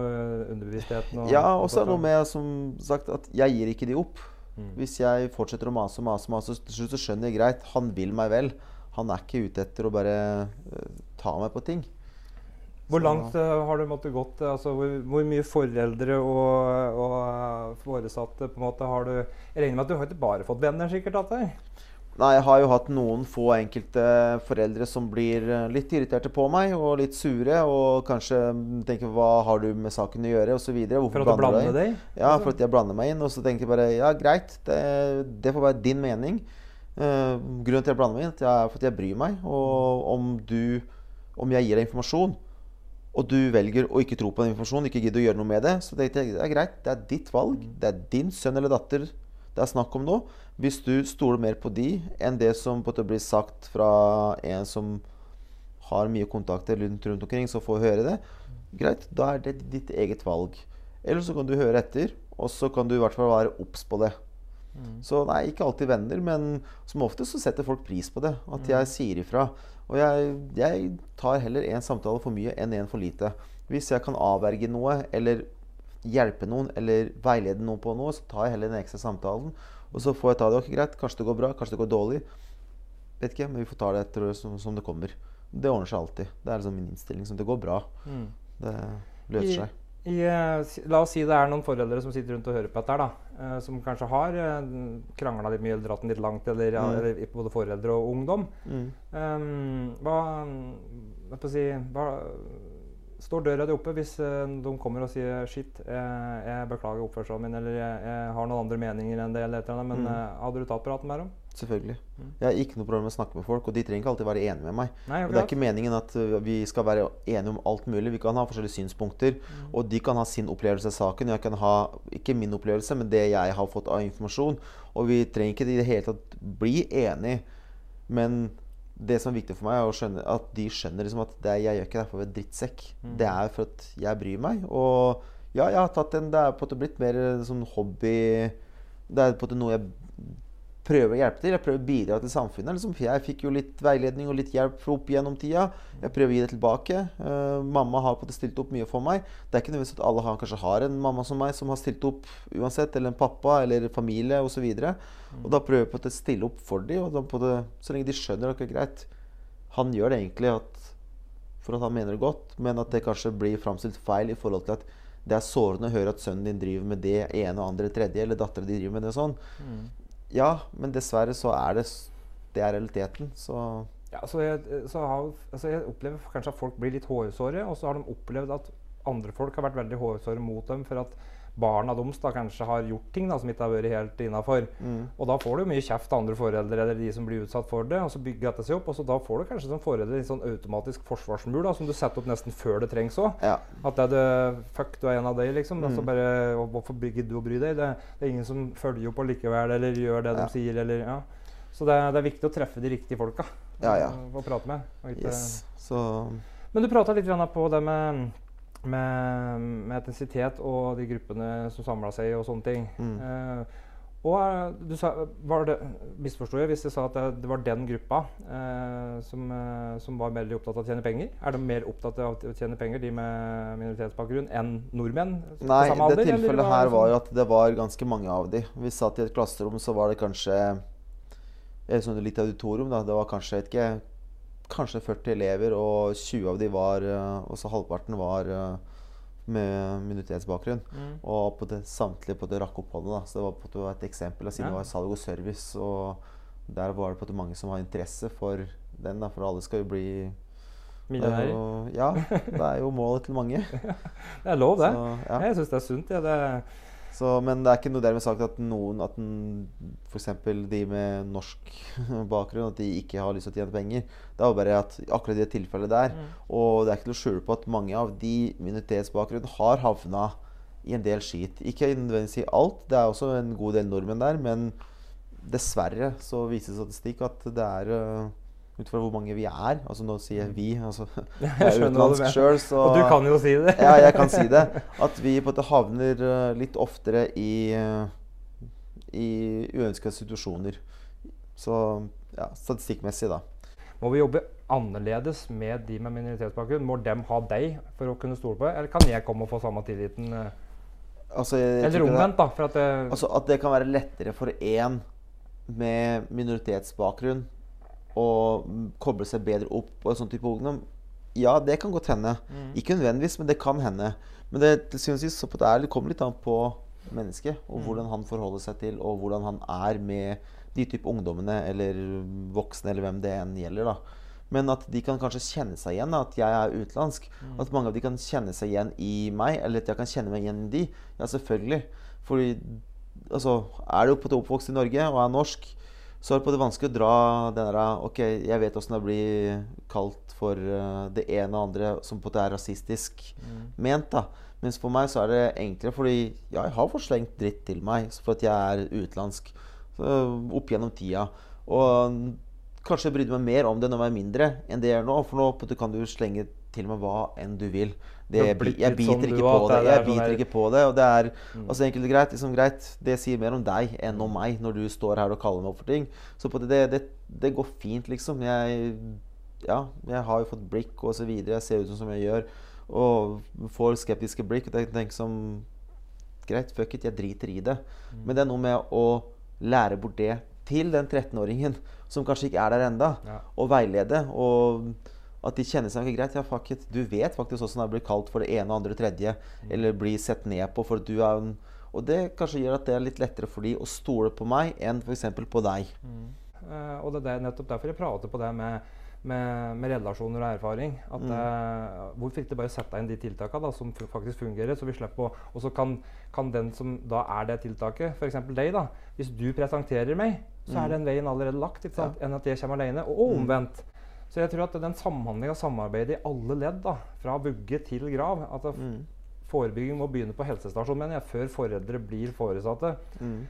underbevisstheten. Og, Ja, og og så er det noe med som sagt at jeg gir ikke de opp. Mm. Hvis jeg fortsetter å mase og mase, mase, til slutt så skjønner jeg greit, han vil meg vel. Han er ikke ute etter å bare uh, ta meg på ting. Hvor langt ø, har du måttet gått? Altså, hvor, hvor mye foreldre og, og ø, foresatte på en måte har du Jeg regner med at du har ikke bare fått venner, sikkert? av deg? Nei, jeg har jo hatt noen få enkelte foreldre som blir eh, litt irriterte på meg og litt sure og kanskje tenker 'hva har du med saken å gjøre', osv. For at du blander deg? Ja, liksom? for at jeg blander meg inn. Og så tenker jeg bare ja, greit, det, det får være din mening. Uh, grunnen til at jeg blander meg inn, er at jeg bryr meg. Og om du Om jeg gir deg informasjon, og du velger å ikke tro på den informasjonen, ikke gidder å gjøre noe med det, så det er greit. Det er ditt valg. Det er din sønn eller datter det er snakk om nå. Hvis du stoler mer på de enn det som på blir sagt fra en som har mye kontakter rundt, rundt omkring, så får høre det, greit, da er det ditt eget valg. Eller så kan du høre etter, og så kan du i hvert fall være obs på det. Mm. Så nei, ikke alltid venner, men som ofte så setter folk pris på det. At jeg sier ifra. Og jeg, jeg tar heller én samtale for mye enn én for lite. Hvis jeg kan avverge noe, eller hjelpe noen, eller veilede noen på noe, så tar jeg heller den ekstra samtalen. Og så får jeg ta det. Ok, greit, kanskje det går bra, kanskje det går dårlig. Vet ikke, men vi får ta det etter som, som det kommer. Det ordner seg alltid. Det er liksom min innstilling. Som det går bra. Mm. Det løser seg. I, eh, la oss si det er noen foreldre som sitter rundt og hører på dette, da, eh, som kanskje har uh, krangla litt mye eller dratt den litt langt, eller, Mm. eller både foreldre og ungdom. Mm. Um, hva, si, hva Står døra di oppe hvis eh, de kommer og sier 'shit, jeg, jeg beklager oppførselen min', eller jeg, 'jeg har noen andre meninger enn det', eller et eller annet, men Mm. eh, hadde du tatt praten med dem? Selvfølgelig. Mm. Jeg har ikke noe problem med å snakke med folk, og de trenger ikke alltid være enige med meg. Nei, Og det er ikke meningen at uh, vi skal være enige om alt mulig. Vi kan ha forskjellige synspunkter, Mm. og de kan ha sin opplevelse av saken. Jeg kan ha ikke min opplevelse, men det jeg har fått av informasjon. Og vi trenger ikke i det hele tatt bli enige, men det som er viktig for meg, er å skjønne, at de skjønner liksom at det er, jeg gjør ikke det for å være drittsekk. Mm. Det er for at jeg bryr meg. Og ja, jeg har tatt en Det er på en måte blitt mer eh, sånn hobby Det er på en måte noe jeg prøver å hjelpe til. Jeg prøver å bidra til samfunnet. Liksom. Jeg fikk jo litt veiledning og litt hjelp opp gjennom tida. Jeg prøver å gi det tilbake. Uh, mamma har på en måte stilt opp mye for meg. Det er ikke nødvendigvis at alle har, kanskje har en mamma som meg som har stilt opp uansett, eller en pappa eller familie osv. Mm. og da prøver jeg på å stille opp for dem. Og da på det, så lenge de skjønner at det er greit Han gjør det egentlig at, for at han mener det godt, men at det kanskje blir framstilt feil i forhold til at det er sårende å høre at sønnen din driver med det ene og andre tredje, eller dattera di driver med det sånn. Mm. Ja, men dessverre så er det Det er realiteten. Så Ja, så jeg, så har, altså jeg opplever kanskje at folk blir litt hårsåre, og så har de opplevd at andre folk har vært veldig hårsåre mot dem for at barna deres da kanskje har gjort ting da, som ikke har vært helt innafor. mm, Og da får du mye kjeft av andre foreldre eller de som blir utsatt for det. Og så bygger dette seg opp, og så da får du kanskje som forelder en sånn automatisk forsvarsmur da, som du setter opp nesten før det trengs òg. ja. At det er det, fuck, du er en av dem, liksom. Altså Mm. bare, Hvorfor gidder du å bry deg? Det, det er ingen som følger opp allikevel, eller gjør det Ja. de sier, eller ja. Så det, det er viktig å treffe de riktige folka Ja, ja. å prate med. ikke- Yes. Så Men du prata litt på det med, med, med etnisitet og de gruppene som samla seg og sånne ting. Mm. Eh, og eh, du sa, var det, Misforsto jeg hvis jeg sa at det, det var den gruppa eh, som, eh, som var veldig opptatt av å tjene penger? Er de mer opptatt av å tjene penger, de med minoritetsbakgrunn, enn nordmenn? Nei, samme det alder, tilfellet hva- her var jo at det var ganske mange av de. Vi satt i et klasserom, så var det kanskje litt auditorium, da. Det var kanskje ikke Kanskje 40 elever, og 20 av de var Også Og så halvparten var eh, med minoritetsbakgrunn. Mm. Og på det, samtlige på det rakk opp hånda. da. Så det var på det et eksempel. Siden Ja. det var salg og service. Og der var det på det mange som har interesse for den. da, For alle skal jo bli er Millionærer. Ja, det er jo målet til mange. Det er lov, det. Så, ja. Jeg syns det er sunt. Ja. Det, Så, men det er ikke noe dermed sagt at noen At f.eks. de med norsk bakgrunn At de ikke har lyst til å tjene penger. Det er jo bare at akkurat det tilfellet der Mm. Og det er ikke til å skjule på at mange av de minoritetsbakgrunn har havna i en del skit. Ikke nødvendigvis i alt. Det er også en god del nordmenn der. Men dessverre så viser statistikk at det er øh, ut fra hvor mange vi er Altså nå sier jeg vi. Altså, jeg er utenlandsk sjøl, så og du kan jo si det. ja, jeg kan si det. At vi på en måte havner eh, litt oftere i, uh, i uønska situasjoner. Så ja, statistikkmessig, da. Må vi jobbe annerledes med de med minoritetsbakgrunn? Må dem ha deg for å kunne stole på deg? Eller kan jeg komme og få samme tilliten? eh? Altså, Eller omvendt, da. For at det, Altså At det kan være lettere for én med minoritetsbakgrunn mm, koble seg bedre opp på en sånn type ungdom. Ja, det kan godt hende. Mm. Ikke nødvendigvis, men det kan hende. Men det, til syvende og sist så på det er- det kommer litt an på mennesket og Mm. hvordan han forholder seg til, og hvordan han er med de type ungdommene eller voksne, eller hvem det enn gjelder. da. Men at de kan kanskje kjenne seg igjen, da, at jeg er utenlandsk. Mm. At mange av de kan kjenne seg igjen i meg, eller at jeg kan kjenne meg igjen i de. Ja, selvfølgelig. Fordi altså, er du oppvokst i Norge og er norsk, så er det på det vanskelig å dra den der Ok, jeg vet åssen det blir kalt for eh, det ene og andre som på en måte er rasistisk ment. da. Mens for meg så er det enklere, fordi ja, jeg har fått slengt dritt til meg for at jeg er utenlandsk opp gjennom tida. Og kanskje jeg brydde meg mer om det når jeg var mindre enn det jeg gjør nå. For nå kan du slenge til meg hva enn du vil. Det, jeg, biter sånn ikke på det. Jeg sånn biter ikke på det. Og det er Mm. enkelt og greit. Liksom greit. Det sier mer om deg enn om meg når du står her og kaller meg opp for ting. Så på det, det, det, det går fint, liksom. Jeg, ja, jeg har jo fått blikk og så videre. Jeg ser ut som jeg gjør. Og får skeptiske blikk. Og jeg tenker som Greit, fuck it, jeg driter i det. Mm. Men det er noe med å lære bort det til den 13-åringen som kanskje ikke er der enda Ja. og veilede. Og at de kjenner seg ikke greit. Ja, fuck it. Du vet faktisk åssen det blir kalt for det ene, andre og tredje. Eller blir sett ned på for at du er en Og det kanskje gjør at det er litt lettere for de å stole på meg enn f.eks. på deg. Eh, og det er nettopp derfor jeg prater på det med, med, med relasjoner og erfaring. At, eh, hvorfor ikke bare sette inn de tiltakene da, som faktisk fungerer, så vi slipper å Og så kan, kan den som da er det tiltaket, f.eks. deg, da Hvis du presenterer meg, så er den veien allerede lagt, ikke sant? enn at jeg kommer alene. Og, og omvendt. Så jeg tror at den samhandlinga og samarbeidet i alle ledd, da, fra vugge til grav at Mm. Forebygging må begynne på helsestasjonen, mener jeg, før foreldre blir foresatte. Mm.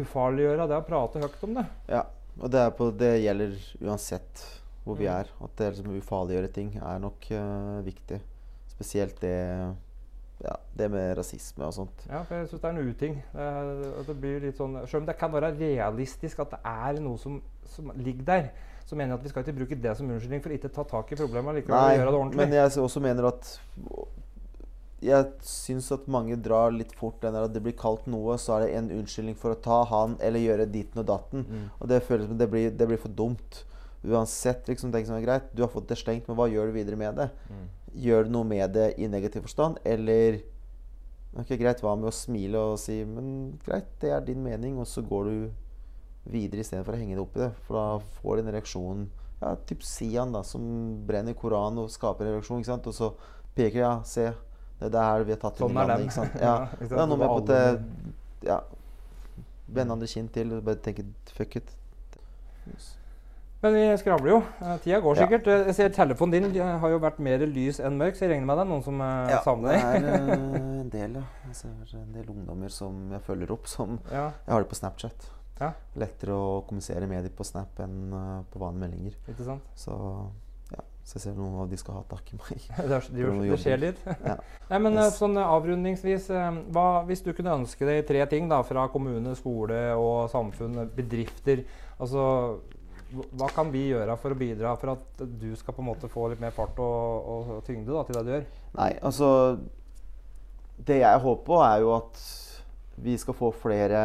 Ufarliggjøre det å prate høyt om det. Ja. Og det, på, det gjelder uansett hvor vi Mm. er. At det liksom ufarliggjøre ting er nok uh, viktig. Spesielt det ja, det med rasisme og sånt. Ja, for jeg syns det er en uting. Det, det blir litt sånn, Selv om det kan være realistisk at det er noe som, som ligger der, så mener jeg at vi skal ikke bruke det som unnskyldning for ikke ta tak i problemet likevel og gjøre det ordentlig. men jeg også mener at Jeg syns at mange drar litt fort den der at det blir kalt noe, så er det en unnskyldning for å ta han eller gjøre ditten og datten. Mm. Og det føles som det blir, det blir for dumt. Uansett, liksom, tenk som er greit. Du har fått det slengt, men hva gjør du videre med det? Mm. Gjør du noe med det i negativ forstand, eller Ok, greit, hva med å smile og si Men greit, det er din mening, og så går du videre istedenfor å henge det opp i det. For da får du en reaksjon Ja, typ Sian, da, som brenner Koranen og skaper en reaksjon, ikke sant? Og så peker Ja, se. Det er det her vi har tatt Sånn inn i er landet. Ikke sant? Ja, Ja. ikke sant? Det er noe med på at Ja. Vende andre kinn til og bare tenke fuck it. Men vi skravler jo. Eh, tida går sikkert. Ja. Jeg ser telefonen din eh, har jo vært mer lys enn mørk, så jeg regner med det er noen som ja, savner det deg. er eh, en del, ja. Jeg det er en del ungdommer som jeg følger opp, som Jeg har det på Snapchat. Ja. Lettere å kommunisere med dem på Snap enn eh, på vanlige meldinger. ikke sant? Så ja, så jeg ser noen av de skal ha tak i meg. Det, er, de gjør- det skjer litt. Ja. Nei, men eh, Yes. sånn eh, avrundingsvis, hva, hvis du kunne ønske deg tre ting da, fra kommune, skole og samfunn, bedrifter altså, hva- Hva kan vi gjøre for å bidra for at du skal på en måte få litt mer fart og, og, og tyngde da, til det du gjør? Nei, altså Det jeg håper på, er jo at vi skal få flere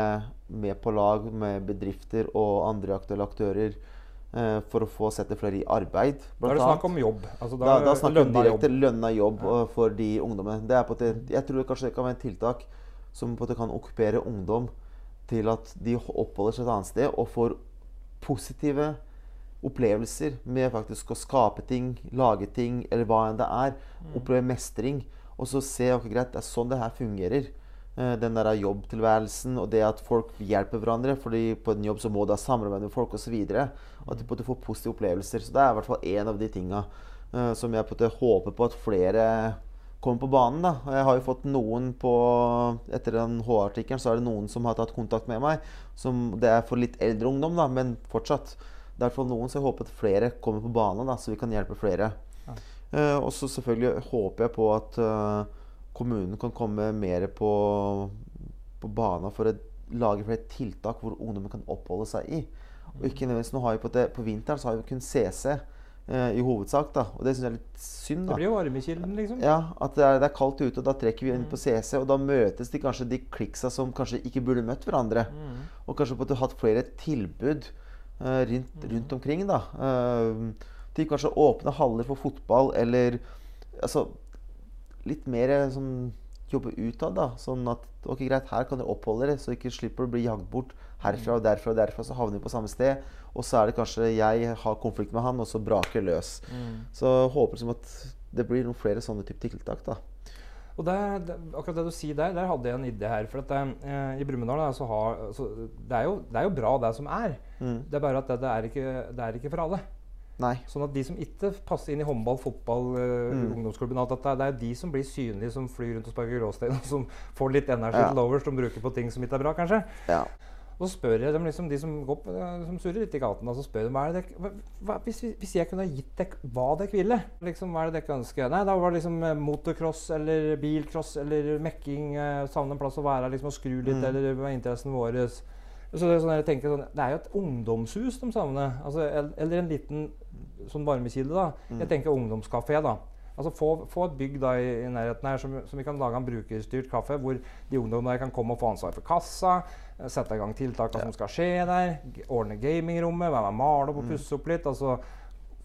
med på lag med bedrifter og andre aktuelle aktører eh, for å få sette flere i arbeid. Da er det snakk om jobb. Altså, Da, da snakker vi direkte jobb. lønna jobb ja. for de ungdommene. Det på en jeg tror det kanskje det kan være et tiltak som på en måte kan okkupere ungdom til at de oppholder seg et annet sted og får positive opplevelser med faktisk å skape ting, lage ting, eller hva enn det er. Oppleve mestring. Og så se ok, greit, det er sånn det her fungerer. Eh, Den der jobbtilværelsen og det at folk hjelper hverandre. fordi på en jobb så må du ha samarbeid med folk osv. At du på en får positive opplevelser. Så det er i hvert fall en av de tinga eh, som jeg på en håper på at flere kommer på banen. da. Og Jeg har jo fått noen på Etter den H-artikkelen så er det noen som har tatt kontakt med meg. Som, det er for litt eldre ungdom, da, men fortsatt. Det er i hvert fall noen, så jeg håper at flere kommer på banen, da, så vi kan hjelpe flere. Ja. Eh, og så selvfølgelig håper jeg på at eh, kommunen kan komme mer på, på banen for å lage flere tiltak hvor ungdommen kan oppholde seg i. Og ikke nødvendigvis, nå har vi på, det, på vinteren så har vi kun CC eh, i hovedsak, da. Og det syns jeg er litt synd. da. Det blir jo varmekilden, liksom. Ja, at det er, det er kaldt ute, og da trekker vi inn på CC. Og da møtes de kanskje de kliksa som kanskje ikke burde møtt hverandre. Mm. Og kanskje på at du har hatt flere tilbud eh, rundt, rundt omkring. da. Eh, til kanskje åpne haller for fotball, eller altså Litt mer eh, sånn jobbe utad, da. Sånn at ok, greit, her kan dere oppholde dere, så ikke slipper å bli jagd bort herfra og derfra og derfra. Så havner vi på samme sted. Og så er det kanskje jeg har konflikt med han, og så braker løs. Mm. Så håper som at det blir noen flere sånne type tiltak. da. Og der, det, akkurat det du sier der, der hadde jeg en idé her. For at eh, i Brumunddal da, så har så det, er jo, det er jo bra, det som er. Mm. Det er bare at det, det, er ikke, det er ikke for alle. Nei. Sånn at de som ikke passer inn i håndball, fotball, eh, Mm. ungdomsklubben alt dette, Det er de som blir synlige, som flyr rundt og sparker gråstein, og som får litt energi Ja. til overs, som bruker på ting som ikke er bra, kanskje. Ja. Og så spør jeg dem, liksom, de som, går, eh, som surrer litt i gaten, så spør dem hva er det dek, hva, hvis, hvis jeg kunne gitt dere hva dere ville, liksom, hva er det dere ønsker? Nei, da var det liksom eh, motocross eller bilcross eller mekking, eh, savne en plass å være, liksom, og skru litt, Mm. eller er interessen vår? Så det, er sånn, jeg tenker, sånn, det er jo et ungdomshus de savner, altså, eller en liten sånn varmekilde. da. Mm. Jeg tenker ungdomskafé. da. Altså Få, få et bygg da i, i nærheten her som, som vi kan lage en brukerstyrt kaffe, hvor de ungdommene kan komme og få ansvar for kassa, eh, sette i gang tiltakene Ja. som skal skje der, ordne gamingrommet, være med og male opp og Mm. pusse opp litt. altså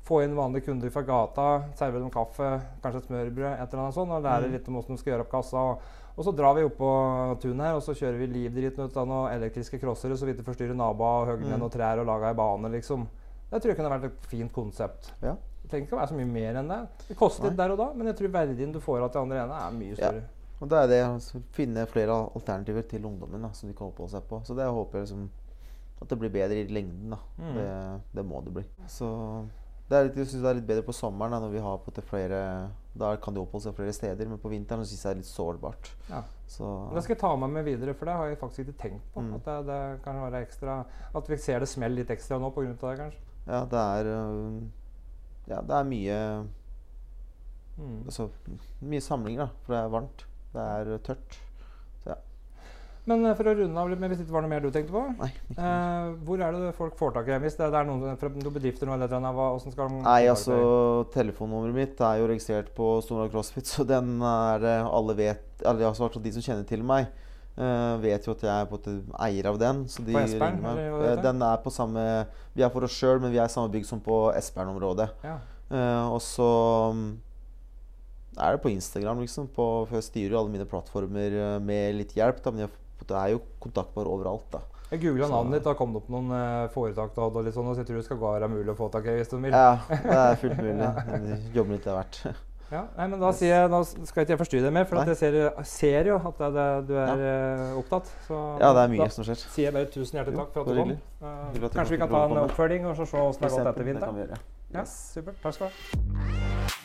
Få inn vanlige kunder fra gata, servere dem kaffe, kanskje et smørbrød, et eller annet sånt, og lære Mm. litt om hvordan de skal gjøre opp kassa. Og, og så drar vi opp på tunet her, og så kjører vi livdriten ut av noen elektriske crossere så vidt det forstyrrer naboer, og hogger ned Mm. noen trær og lager ei bane, liksom. Det tror jeg kunne vært et fint konsept. Ja. Det trenger ikke å være så mye mer enn det. Det koster litt der og da, men jeg tror verdien du får av til andre ene, er mye større. Ja. Og det er det å finne flere alternativer til ungdommen da, som de kan oppholde seg på. Så det håper jeg liksom at det blir bedre i lengden. da. Mm. Det, det må det bli. Så det er litt, jeg synes det er litt bedre på sommeren da, når vi har på til flere Da kan de oppholde seg flere steder, men på vinteren syns jeg det er litt sårbart. Ja. Så Det skal jeg ta med meg videre, for det har jeg faktisk ikke tenkt på. Mm. At det, det kan være ekstra At vi ser det smell litt ekstra nå pga. det, kanskje. Ja, det er øh, Ja, det er mye Mm. Altså mye samlinger, da. For det er varmt. Det er tørt. Så ja. Men eh, for å runde av litt, hvis det ikke var noe mer du tenkte på Nei. Eh, Hvor er det folk får tak i? Hvis det, det er noen fra noen bedrifter eller noe, hva, hvordan skal de Nei, altså? Telefonnummeret mitt er jo registrert på Stora CrossFit, så den er det alle vet Eller altså, de som kjenner til meg, eh, vet jo at jeg er på en eier av den. Så de På Espern, Eh? Den er på samme Vi er for oss sjøl, men vi er i samme bygg som på Espern-området. Ja. Uh, og så mm, er det på Instagram, liksom. På, for jeg styrer jo alle mine plattformer med litt hjelp, da, men jeg, det er jo kontaktbar overalt, da. Jeg googla navnet ditt, da kom det opp noen foretak du hadde. og litt sånn, så jeg tror det skal være mulig å få tak i hvis du vil. Ja, det er fullt mulig. Jobbe litt av hvert. Ja, nei, men Da jeg, da skal ikke jeg forstyrre deg mer, for at jeg ser, ser jo at det, det, du er ja. opptatt. Så Ja, det er mye da som skjer. sier jeg bare tusen hjertelig takk for at du kom. Eh, at kanskje vi kan ta en oppfølging og så se åssen det har gått etter vinteren. Ja, supert. Takk skal du ha.